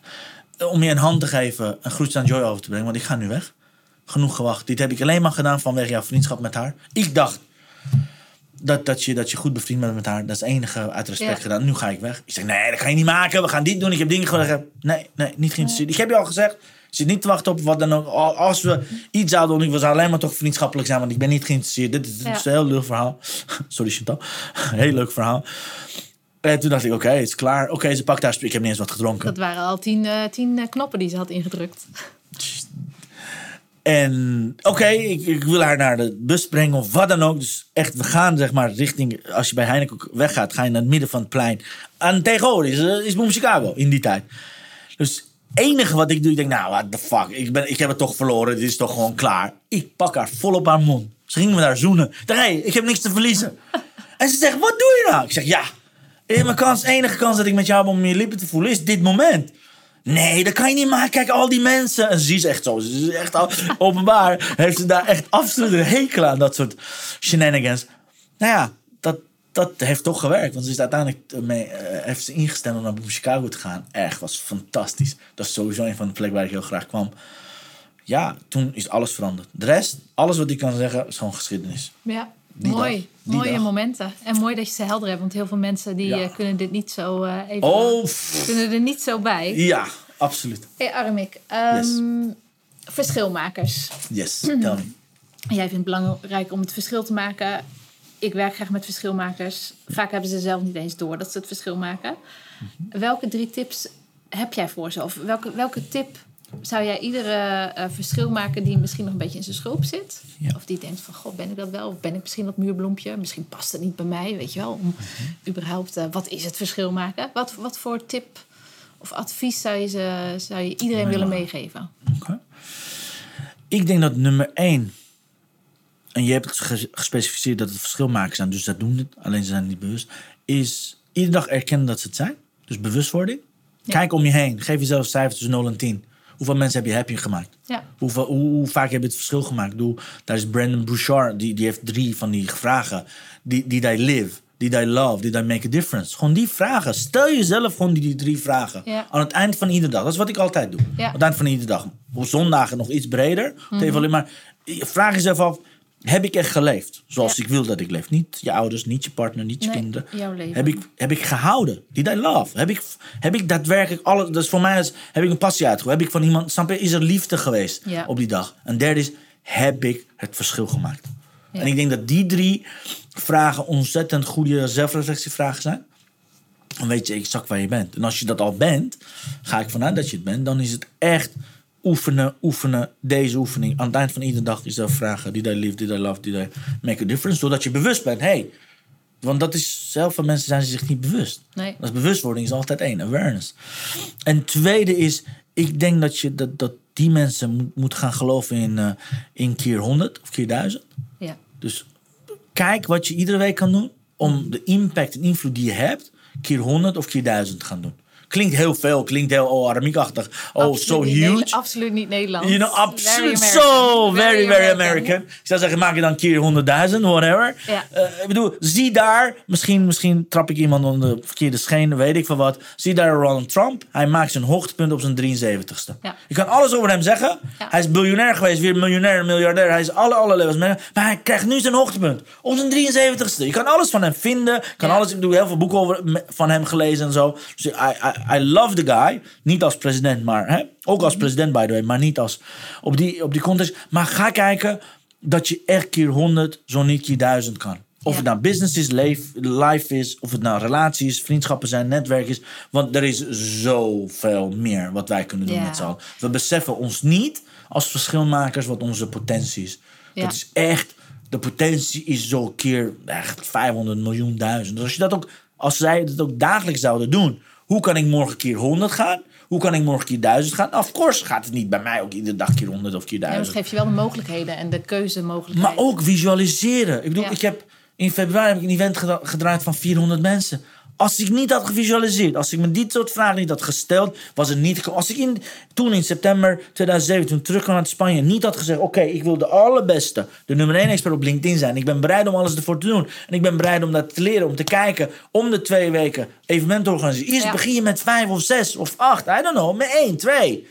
eh, Om je een hand te geven. Een groetje aan Joy over te brengen. Want ik ga nu weg. Genoeg gewacht. Dit heb ik alleen maar gedaan vanwege jouw vriendschap met haar. Ik dacht dat, dat, je, dat je goed bevriend bent met haar. Dat is het enige uit respect Ja. gedaan. Nu ga ik weg. Ik zeg, nee, dat ga je niet maken. We gaan dit doen. Ik heb dingen gezegd. Nee, nee, niet geïnteresseerd. Ik heb je al gezegd. Zit niet te wachten op wat dan ook. Al- Als we iets zouden doen, ik was alleen maar toch vriendschappelijk zijn. Want ik ben niet geïnteresseerd. Dit is, Ja. een heel leuk verhaal. Sorry, Chantal. heel leuk verhaal. En toen dacht ik, oké, het is klaar. Oké, ze pakt haar. Ik heb niet eens wat gedronken. Dat waren al tien, eh, tien eh, knoppen die ze had ingedrukt. En oké, ik, ik wil haar naar de bus brengen of wat dan ook. Dus echt, we gaan zeg maar richting... Als je bij Heineken weggaat, ga je naar het midden van het plein. En tegenwoordig is, eh, is Boom Chicago in die tijd. Dus enige wat ik doe, ik denk, nou, what the fuck. Ik, ben, ik heb het toch verloren, dit is toch gewoon klaar. Ik pak haar vol op haar mond. Ze ging me daar zoenen. Hé, ik heb niks te verliezen. En ze zegt, wat doe je nou? Ik zeg, ja, eh, mijn kans, enige kans dat ik met jou heb om je lippen te voelen is dit moment. Nee, dat kan je niet maken. Kijk, al die mensen. En ze is echt zo. Ze is echt openbaar. Heeft ze daar echt absoluut een hekel aan. Dat soort shenanigans. Nou ja, dat, dat heeft toch gewerkt. Want ze is uiteindelijk mee, eh, heeft ze ingestemd om naar Chicago te gaan. Echt, was fantastisch. Dat is sowieso een van de plekken waar ik heel graag kwam. Ja, toen is alles veranderd. De rest, alles wat ik kan zeggen, is gewoon geschiedenis. Ja, Die mooi. dag. Mooie dag. momenten. En mooi dat je ze helder hebt. Want heel veel mensen die Ja. eh, kunnen dit niet zo eh, even... Oh, Kunnen er niet zo bij. ja, absoluut. Hey Armik, ehm, verschilmakers. Yes, tell me. Jij vindt het belangrijk om het verschil te maken. Ik werk graag met verschilmakers. Vaak hebben ze zelf niet eens door dat ze het verschil maken. Mhm. Welke drie tips heb jij voor ze? Of welke, welke tip zou jij iedere eh, verschil maken die misschien nog een beetje in zijn schulp zit? Ja. Of die denkt van, god, ben ik dat wel? Of ben ik misschien dat muurbloempje? Misschien past het niet bij mij, weet je wel? Om Mhm. überhaupt, eh, wat is het verschil maken? Wat, wat voor tip of advies zou je, ze, zou je iedereen willen meegeven? Oké. Ik denk dat nummer één. En je hebt gespecificeerd dat het verschilmakers zijn, dus dat doen het. Alleen ze zijn niet bewust. Is iedere dag erkennen dat ze het zijn. Dus bewustwording. Kijk om je heen. Geef jezelf cijfers tussen 0 en 10. Hoeveel mensen heb je happy gemaakt? Ja. Hoeveel, hoe, hoe vaak heb je het verschil gemaakt? Doe, daar is Brandon Bouchard, die, die heeft drie van die vragen. Die, die they live, die they love, die they make a difference. Gewoon die vragen. Stel jezelf gewoon die, die drie vragen. Ja. Aan het eind van iedere dag. Dat is wat ik altijd doe. Aan het eind van iedere dag. Op zondagen nog iets breder. Mm alleen maar vraag jezelf af. Heb ik echt geleefd zoals Ja. ik wil dat ik leef? Niet je ouders, niet je partner, niet je Nee, kinderen. jouw leven. Heb ik, heb ik gehouden? Did I love? Heb ik, heb ik daadwerkelijk alles... Dat is voor mij is, heb ik een passie uitgevoerd. Heb ik van iemand... Snap je? Is er liefde geweest Ja. op die dag? En derde is, heb ik het verschil gemaakt? Ja. En ik denk dat die drie vragen ontzettend goede zelfreflectievragen zijn. Dan weet je exact waar je bent. En als je dat al bent, ga ik vanuit dat je het bent. Dan is het echt oefenen, oefenen, deze oefening. Aan het eind van iedere dag jezelf vragen. Did I live, did I love, did I make a difference? Zodat je bewust bent. Hey, want dat is, zelf van mensen zijn ze zich niet bewust. Nee. Dat is bewustwording is altijd één, awareness. En tweede is, ik denk dat je dat, dat die mensen moet, moet gaan geloven in, eh, in keer 100 of keer 1000. Ja. Dus kijk wat je iedere week kan doen om de impact en invloed die je hebt, keer 100 of keer 1000 te gaan doen. Klinkt heel veel, klinkt heel oh, aramiekachtig. Oh, Absoluut so huge. Absoluut niet Nederlands. You know, absoluut. So very, very American. Ik zou zeggen, maak je dan keer 100.000, whatever. Ja. Eh, ik bedoel, zie daar, misschien, misschien trap ik iemand onder de verkeerde scheen, weet ik van wat. Zie daar Ronald Trump. Hij maakt zijn hoogtepunt op zijn 73ste. Ja. Je kan alles over hem zeggen. Ja. Hij is biljonair geweest, weer miljonair, miljardair. Hij is alle, alle levels. Maar hij krijgt nu zijn hoogtepunt op zijn 73ste. Je kan alles van hem vinden. Kan Ja. alles, ik bedoel, heel veel boeken over, van hem gelezen en zo. Dus I, I, I love the guy. Niet als president, maar hè? ook als president, by the way. Maar niet als op die, op die context. Maar ga kijken dat je echt keer 100, zo niet keer 1000 kan. Of Ja. het nou business is, life, is, of het nou relatie is, vriendschappen zijn, netwerk is. Want er is zoveel meer wat wij kunnen doen Ja. met z'n allen. We beseffen ons niet als verschilmakers wat onze potentie is. Ja. Dat is echt, de potentie is zo keer echt 500 miljoen duizend. Dus als je dat ook, als zij het ook dagelijks zouden doen. Hoe kan ik morgen keer 100 gaan? Hoe kan ik morgen keer 1000 gaan? Of course gaat het niet bij mij ook iedere dag keer 100 of keer Ja, maar 1000. het geeft je wel de mogelijkheden en de keuzemogelijkheden. Maar ook visualiseren. Ik bedoel, Ja. ik heb in februari heb ik een event gedraaid van 400 mensen. Als ik niet had gevisualiseerd, als ik me dit soort vragen niet had gesteld, was het niet gekomen. Als ik in, toen in september 2007, toen terugkwam uit Spanje, niet had gezegd: Oké, ik wil de allerbeste, de nummer 1 expert op LinkedIn zijn. Ik ben bereid om alles ervoor te doen. En ik ben bereid om dat te leren, om te kijken, om de twee weken evenement te organiseren. Eerst Ja. begin je met vijf of zes of acht, I don't know, met één, twee.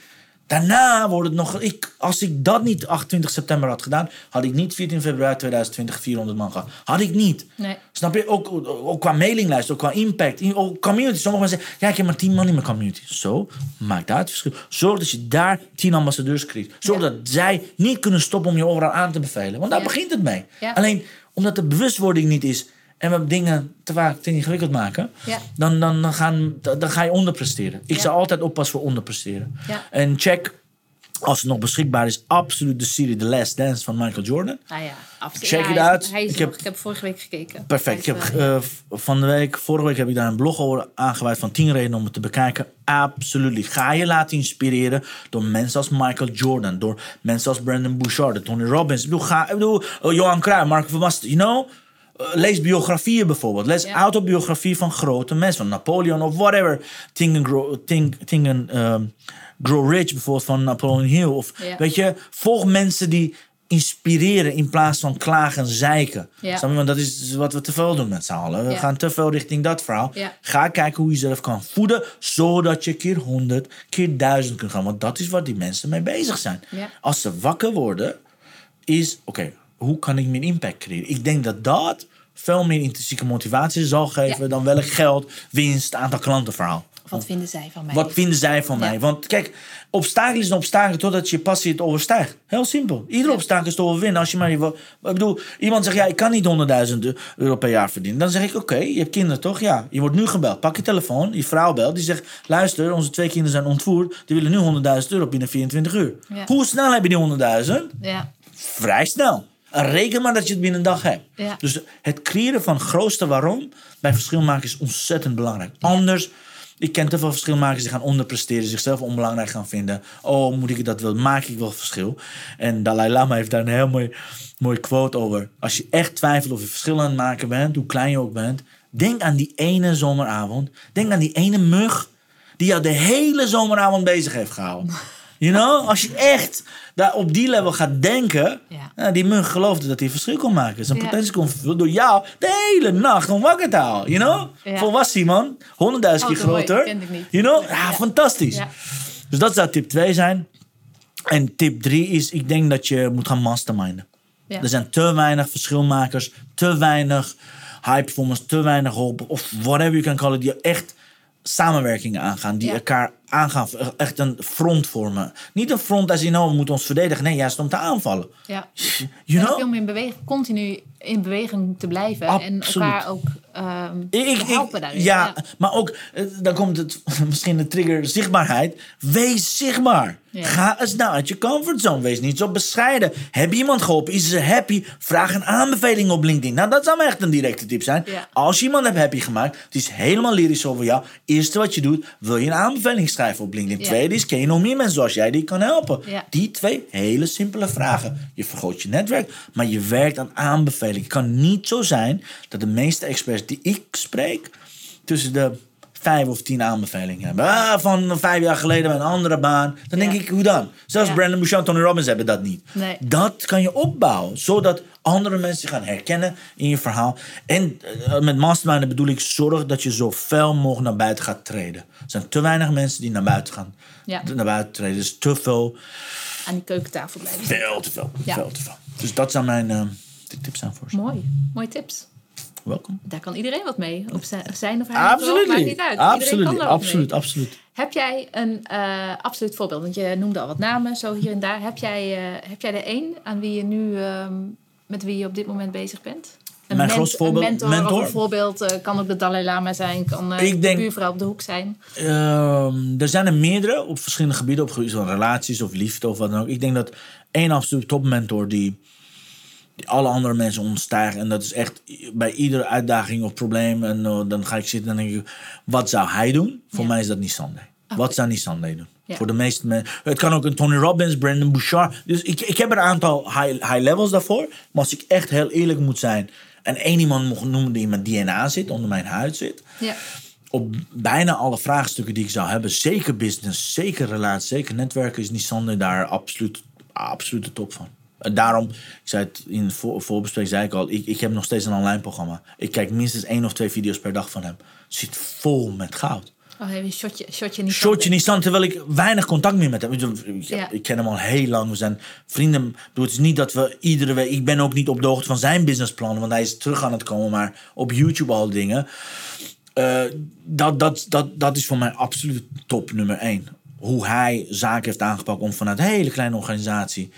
Daarna wordt het nog. Ik, als ik dat niet 28 september had gedaan, had ik niet 14 februari 2020 400 man gehad. Had ik niet. Nee. Snap je? Ook, ook qua mailinglijst, ook qua impact, ook community. Sommige mensen zeggen, ja, ik heb maar 10 man in mijn community. Zo, maakt daar het verschil. Zorg dat je daar 10 ambassadeurs krijgt. Zorg Ja. dat zij niet kunnen stoppen om je overal aan te bevelen. Want daar Ja. begint het mee. Ja. Alleen omdat de bewustwording niet is en we dingen te vaak te ingewikkeld maken, Ja. dan, dan, dan, gaan, dan ga je onderpresteren. Ik Ja. zou altijd oppassen voor onderpresteren. Ja. En check, als het nog beschikbaar is, absoluut de serie The Last Dance van Michael Jordan. Ja, absoluut. Check Ja, it hij is- out. Hij is Ik nog- heb- ik heb vorige week gekeken. Perfect. Ik heb eh, van de week, vorige week heb ik daar een blog over aangeweid van 10 redenen om het te bekijken. Absoluut. Ga je laten inspireren door mensen als Michael Jordan, door mensen als Brandon Bouchard, Tony Robbins. Ik bedoel, ga, ik bedoel eh, Johan Cruijff, Mark van Basten, you know? Eh, lees biografieën bijvoorbeeld. Lees Ja. autobiografie van grote mensen, van Napoleon of whatever. Think and Grow, think, think and, ehm, grow Rich bijvoorbeeld van Napoleon Hill. Of, Ja. Weet je, volg mensen die inspireren in plaats van klagen en zeiken. Ja. Want dat is wat we te veel doen met z'n allen. We gaan te veel richting dat verhaal. Ga kijken hoe je jezelf kan voeden, zodat je keer 100, keer 1000 kunt gaan. Want dat is waar die mensen mee bezig zijn. Als ze wakker worden, is oké, hoe kan ik meer impact creëren? Ik denk dat dat veel meer intrinsieke motivatie zal geven Ja. dan welk geld, winst, aantal klanten verhaal. Wat vinden zij van mij? Wat vinden zij van Ja. mij? Want kijk, obstakel is een obstakel totdat je passie het overstijgt. Heel simpel. Ieder Ja. obstakel is te overwinnen. Als je maar, ik bedoel, iemand zegt ja, ik kan niet 100.000 euro per jaar verdienen. Dan zeg ik oké, je hebt kinderen toch? Ja, je wordt nu gebeld. Pak je telefoon, je vrouw belt, die zegt luister, onze twee kinderen zijn ontvoerd. Die willen nu 100.000 euro binnen 24 uur. Ja. Hoe snel heb je die 100.000? Ja, vrij snel. En reken maar dat je het binnen een dag hebt. Ja. Dus het creëren van grootste waarom bij verschilmakers is ontzettend belangrijk. Anders, ik ken te veel verschilmakers die gaan onderpresteren, zichzelf onbelangrijk gaan vinden. Oh, moet ik dat wel? Maak ik wel verschil? En Dalai Lama heeft daar een heel mooi, mooi quote over. Als je echt twijfelt of je verschil aan het maken bent, hoe klein je ook bent, denk aan die ene zomeravond. Denk aan die ene mug die jou de hele zomeravond bezig heeft gehouden. You know? Als je echt daar op die level gaat denken. Ja. nou, die mug geloofde dat hij verschil kon maken. Zijn Ja. potentie kon vervullen door jou de hele nacht om wakker te houden. You know? Ja. Volwassen man. Honderdduizend Oh, keer groter. Kende ik niet. You know? Nee, Ja, fantastisch. Dus dat zou tip 2 zijn. En tip 3 is, ik denk dat je moet gaan masterminden. Er zijn te weinig verschilmakers, te weinig high performance, te weinig hulp, of whatever you can call it, die echt samenwerkingen aangaan, die elkaar aangaan, echt een front vormen. Niet een front als in, oh, we moeten ons verdedigen. Nee, juist om te aanvallen. ja. You know? veel meer in beweging, continu in beweging te blijven. En elkaar ook ehm, Ik, te ik- helpen daarin. ja, maar ook, eh, dan komt het misschien de trigger zichtbaarheid. Wees zichtbaar. Ja. Ga eens nou uit je comfortzone. Wees niet zo bescheiden. Heb je iemand geholpen? Is ze happy? Vraag een aanbeveling op LinkedIn. Nou, dat zou echt een directe tip zijn. Ja. Als je iemand hebt happy gemaakt, het is helemaal lyrisch over jou. Eerste wat je doet, wil je een aanbeveling schrijven op LinkedIn. Tweede is, ken je nog meer mensen zoals jij die kan helpen? Die twee hele simpele vragen. Je vergroot je netwerk, maar je werkt aan aanbevelingen. Het kan niet zo zijn dat de meeste experts die ik spreek... tussen de vijf of tien aanbevelingen hebben. Ah, van vijf jaar geleden bij een andere baan. Dan Ja. denk ik, hoe dan? Zelfs Ja. Brandon Bouchard en Tony Robbins hebben dat niet. Nee. Dat kan je opbouwen, zodat andere mensen gaan herkennen in je verhaal. En eh, met mastermind bedoel ik, zorg dat je zoveel mogelijk naar buiten gaat treden. Er zijn te weinig mensen die naar buiten gaan. Ja. Naar buiten treden. Dus te veel, Aan die keukentafel blijven veel te veel, veel te veel. Dus dat zijn mijn tips aan voor ze. Mooi, mooie tips. Welkom. Daar kan iedereen wat mee. Op zijn, of haar maakt Absoluut. niet uit. Absoluut. Absoluut. Absoluut. Heb jij een eh, absoluut voorbeeld? Want je noemde al wat namen, zo hier en daar. Heb jij, eh, heb jij er één aan wie je nu, ehm, met wie je op dit moment bezig bent? Een, Mijn grootste voorbeeld- een mentor, mentor? een voorbeeld. eh, kan ook de Dalai Lama zijn, kan Ik denk- de buurvrouw op de hoek zijn. Ehm, er zijn er meerdere op verschillende gebieden, op gebied van relaties of liefde of wat dan ook. Ik denk dat één absoluut topmentor die alle andere mensen ontstijgt. En dat is echt bij iedere uitdaging of probleem. En eh, dan ga ik zitten en denk ik, wat zou hij doen? Voor Ja. mij is dat niet Sunday. Wat zou niet Sunday doen? Ja. Voor de meeste mensen. Het kan ook een Tony Robbins, Brandon Bouchard. Dus ik, ik heb er een aantal high, high levels daarvoor. Maar als ik echt heel eerlijk moet zijn. En één iemand mocht noemen die in mijn DNA zit, onder mijn huid zit Ja. op bijna alle vraagstukken die ik zou hebben, zeker business, zeker relatie, zeker netwerken, is Nissan daar absoluut, absoluut de top van. Daarom, ik zei het in het voor, voorbespreking, zei ik al, ik, ik heb nog steeds een online programma. Ik kijk minstens één of twee video's per dag van hem. Zit vol met goud. Oh, even een shotje, shotje niet. Shortje Nissan, terwijl ik weinig contact meer met hem. Ik, ik- Ja. ik ken hem al heel lang. We zijn vrienden. Bedoel, Het is niet dat we iedere week. Ik ben ook niet op de hoogte van zijn businessplannen, want hij is terug aan het komen. Maar op YouTube al dingen. Eh, dat, dat, dat, dat is voor mij absoluut top nummer één. Hoe hij zaken heeft aangepakt om vanuit een hele kleine organisatie.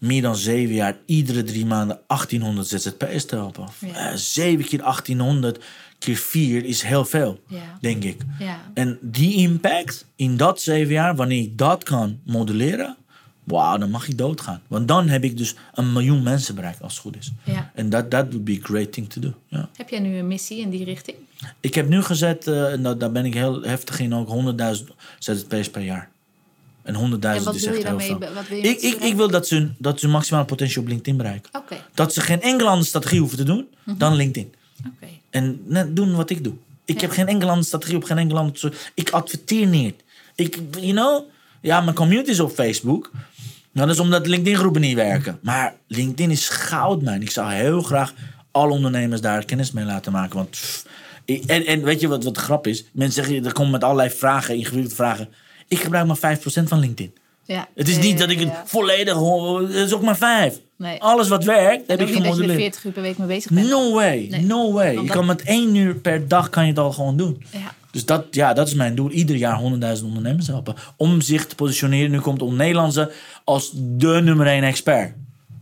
Meer dan zeven jaar, iedere drie maanden 1800 ZZP'ers te helpen. Ja. Eh, zeven keer 1800 keer vier is heel veel, Ja. denk ik. Ja. En die impact in dat zeven jaar, wanneer ik dat kan modelleren, wauw, dan mag ik doodgaan. Want dan heb ik dus een miljoen mensen bereikt, als het goed is. Ja. En dat that would be a great thing to do. Heb jij nu een missie in die richting? Ik heb nu gezet, eh, en dat, daar ben ik heel heftig in, ook 100.000 ZZP's per jaar. En 100.000 En wat is wil echt je heel veel. wat wil je Ik, ik, ik wil dat ze, hun- dat ze hun maximale potentie op LinkedIn bereiken. Oké, Dat ze geen enkele andere strategie hoeven te doen dan LinkedIn. oké. En net doen wat ik doe. Ik Ja. heb geen enkele andere strategie op geen enkele andere... Ik adverteer niet. Ik, you know... Ja, mijn community is op Facebook. Nou, dat is omdat LinkedIn-groepen niet werken. Maar LinkedIn is goud, man. Ik zou heel graag alle ondernemers daar kennis mee laten maken. Want... pff, en, en weet je wat, wat de grap is? Mensen zeggen, er komen met allerlei vragen, ingewikkelde vragen. Ik gebruik maar 5% van LinkedIn. Ja. Het is niet dat ik het volledig... Het is ook maar 5. Nee. Alles wat werkt, heb ik niet dat je er gemodelleerd. 40 uur per week mee bezig bent. No way, Nee. no way. Je kan met één uur per dag kan je het al gewoon doen. Ja. Dus dat, ja, dat is mijn doel. Ieder jaar 100.000 ondernemers helpen. Om zich te positioneren. Nu komt om Nederlandse als de nummer één expert.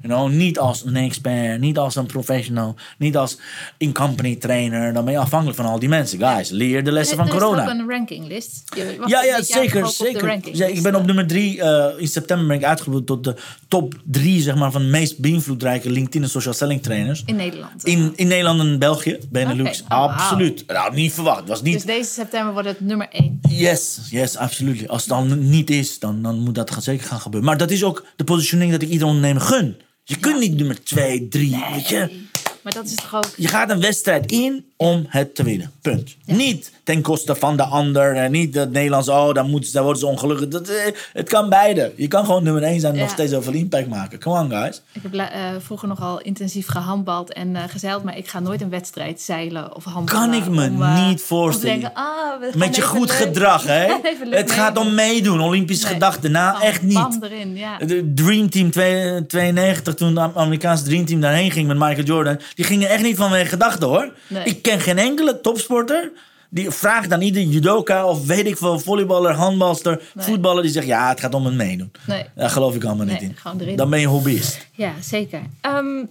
You know, niet als een expert, niet als een professional, niet als in-company trainer. Dan ben je afhankelijk van al die mensen. Guys, leer de lessen van Er is corona. ook een rankinglist. Je Ja, ja, zeker. zeker. Ja, ik ben op nummer drie. eh, in september ben ik uitgeroepen tot de top drie zeg maar, van de meest beïnvloedrijke LinkedIn en social selling trainers. In Nederland. In, in Nederland en België, Benelux. Oh, absoluut. Nou, niet verwacht. Was niet Dus deze september wordt het nummer 1. Yes, yes, absoluut. Als het dan niet is, dan, dan moet dat zeker gaan gebeuren. Maar dat is ook de positionering dat ik ieder ondernemer gun. Je kunt niet nummer 2, 3, weet je. Maar dat is toch ook... Je gaat een wedstrijd in om het te winnen. Punt. Niet ten koste van de ander. En niet het Nederlands, oh, dan, moeten ze, dan worden ze ongelukkig. Dat, eh, het kan beide. Je kan gewoon nummer 1 zijn en nog steeds zoveel impact maken. Come on, guys. Ik heb eh, vroeger nogal intensief gehandbald en eh, gezeild, maar ik ga nooit een wedstrijd zeilen of handballen. Kan ik me om, niet voorstellen. Denken, ah, Met je goed leuk- gedrag, hè? Het gaat om meedoen. Olympische Nee. gedachten. Nou, Bam, echt niet. erin, ja. De Dream Team 2 92, toen de Amerikaanse Dream Team daarheen ging met Michael Jordan. Die gingen echt niet vanwege gedachten hoor. Nee. Ik ken geen enkele topsporter. Die vraagt aan ieder judoka of weet ik veel, volleyballer, handbalster, Nee. voetballer. Die zegt ja, het gaat om het meedoen. Nee. Daar geloof ik allemaal niet in. Dan ben je hobbyist. Ja, zeker. Ehm,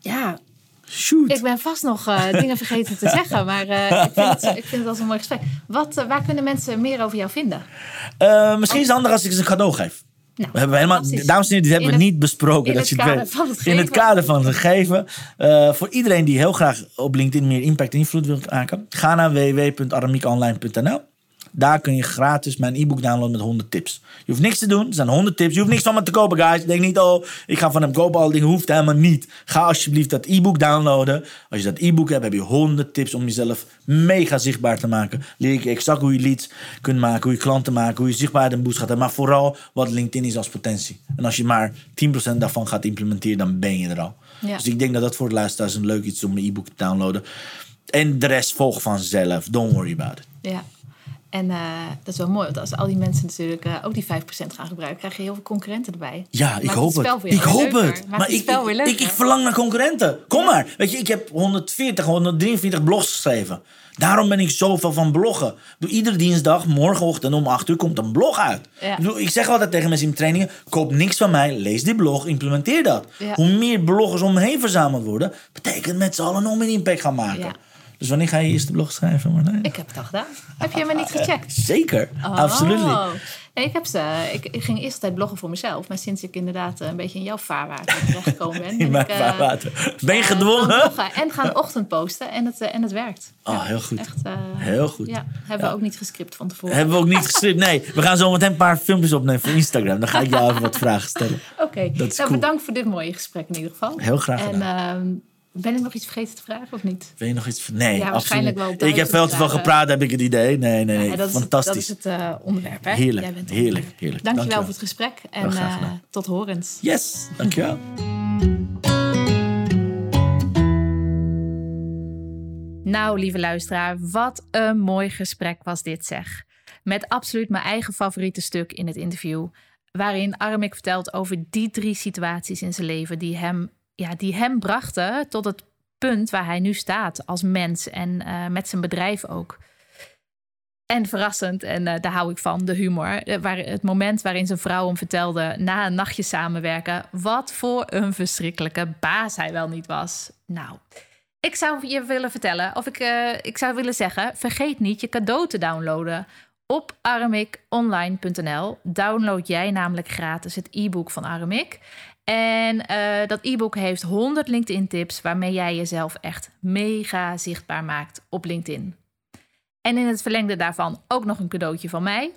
ja, Shoot. ik ben vast nog eh, dingen vergeten te zeggen, maar eh, ik, vind het, ik vind het als een mooi gesprek. Wat, eh, waar kunnen mensen meer over jou vinden? Misschien is het handig als ik ze een cadeau geef. Nou, we hebben helemaal, dames en heren, dit hebben we niet besproken. in dat het je het kader weet. van het in het kader van het geven. Eh, voor iedereen die heel graag op LinkedIn meer impact en invloed wil maken, ga naar www.aramiekonline.nl. Daar kun je gratis mijn e-book downloaden met 100 tips. Je hoeft niks te doen. Er zijn 100 tips. Je hoeft niks van me te kopen, guys. Denk niet, oh, ik ga van hem kopen. Al die dingen hoeft helemaal niet. Ga alsjeblieft dat e-book downloaden. Als je dat e-book hebt, heb je 100 tips om jezelf mega zichtbaar te maken. Leer ik je exact hoe je leads kunt maken, hoe je klanten maken, hoe je zichtbaar en boost gaat hebben. Maar vooral wat LinkedIn is als potentie. En als je maar 10% daarvan gaat implementeren, dan ben je er al. Ja. Dus ik denk dat dat voor de luisteraars een leuk iets is om mijn e-book te downloaden. En de rest volgt vanzelf. Don't worry about it. Ja. En uh, dat is wel mooi, want als al die mensen natuurlijk uh, ook die 5% gaan gebruiken, krijg je heel veel concurrenten erbij. Ja, ik hoop het. Ik hoop het. Maar ik, ik, ik, verlang naar concurrenten. Kom maar. Weet je, ik heb 140, 143 blogs geschreven. Daarom ben ik zoveel van bloggen. Doe iedere dinsdag, morgenochtend om 8 uur komt een blog uit. Ja. Ik zeg altijd tegen mensen in trainingen: koop niks van mij, lees die blog, implementeer dat. Hoe meer bloggers om me heen verzameld worden, betekent met z'n allen nog meer impact gaan maken. Dus wanneer ga je eerst de blog schrijven, Marlijn? Ik heb het al gedaan. Heb je me niet gecheckt? Zeker, oh. absoluut. ik, heb ze, ik, ik, ging eerst tijd bloggen voor mezelf. Maar sinds ik inderdaad een beetje in jouw vaarwater terechtgekomen ben... in mijn ik, vaarwater. Ben je gedwongen? en gaan ochtend posten en het, en het werkt. Oh, heel goed. Echt, uh, heel goed. Ja, hebben we ook niet gescript van tevoren. Hebben we ook niet gescript, nee. We gaan zo meteen een paar filmpjes opnemen voor Instagram. Dan ga ik jou even wat vragen stellen. Oké, okay. nou, bedankt voor dit mooie gesprek in ieder geval. Heel graag gedaan. En, ben ik nog iets vergeten te vragen of niet? Ben je nog iets? Nee, ja, waarschijnlijk wel. Ik heb veel te veel gepraat, heb ik het idee. Nee, nee, nee. dat Fantastisch. Is, dat is het uh, onderwerp. Hè? Heerlijk, heerlijk, heerlijk, heerlijk. Dankjewel, dankjewel voor het gesprek en uh, tot horens. Yes, dankjewel. nou, lieve luisteraar, wat een mooi gesprek was dit zeg. Met absoluut mijn eigen favoriete stuk in het interview waarin Armik vertelt over die drie situaties in zijn leven die hem ja, die hem brachten tot het punt waar hij nu staat als mens en uh, met zijn bedrijf ook. En verrassend, en uh, daar hou ik van, de humor. Uh, waar, het moment waarin zijn vrouw hem vertelde na een nachtje samenwerken. wat voor een verschrikkelijke baas hij wel niet was. Nou, ik zou je willen vertellen, of ik, ik zou willen zeggen: vergeet niet je cadeau te downloaden. Op aramikonline.nl download jij namelijk gratis het e-book van Aramik. En uh, dat e-book heeft 100 LinkedIn-tips waarmee jij jezelf echt mega zichtbaar maakt op LinkedIn. En in het verlengde daarvan ook nog een cadeautje van mij.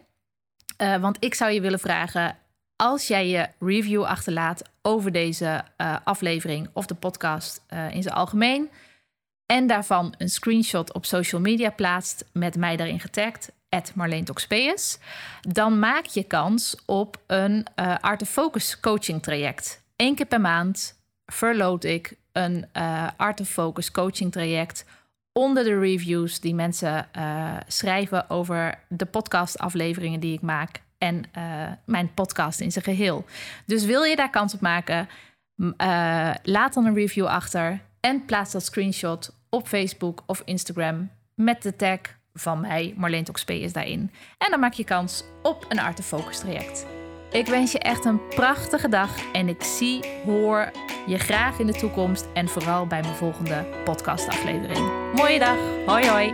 Uh, want ik zou je willen vragen: als jij je review achterlaat over deze uh, aflevering of de podcast in zijn algemeen. En daarvan een screenshot op social media plaatst met mij daarin getagd, Marleen dan maak je kans op een uh, Art of Focus coaching traject. Eén keer per maand verloot ik een uh, Art of Focus coaching traject onder de reviews die mensen uh, schrijven over de podcastafleveringen die ik maak en mijn podcast in zijn geheel. Dus wil je daar kans op maken, laat dan een review achter en plaats dat screenshot op Facebook of Instagram met de tag van mij, Marleen Toxp is daarin. En dan maak je kans op een Art of Focus traject. Ik wens je echt een prachtige dag en ik zie, hoor je graag in de toekomst en vooral bij mijn volgende podcastaflevering. Mooie dag. Hoi hoi.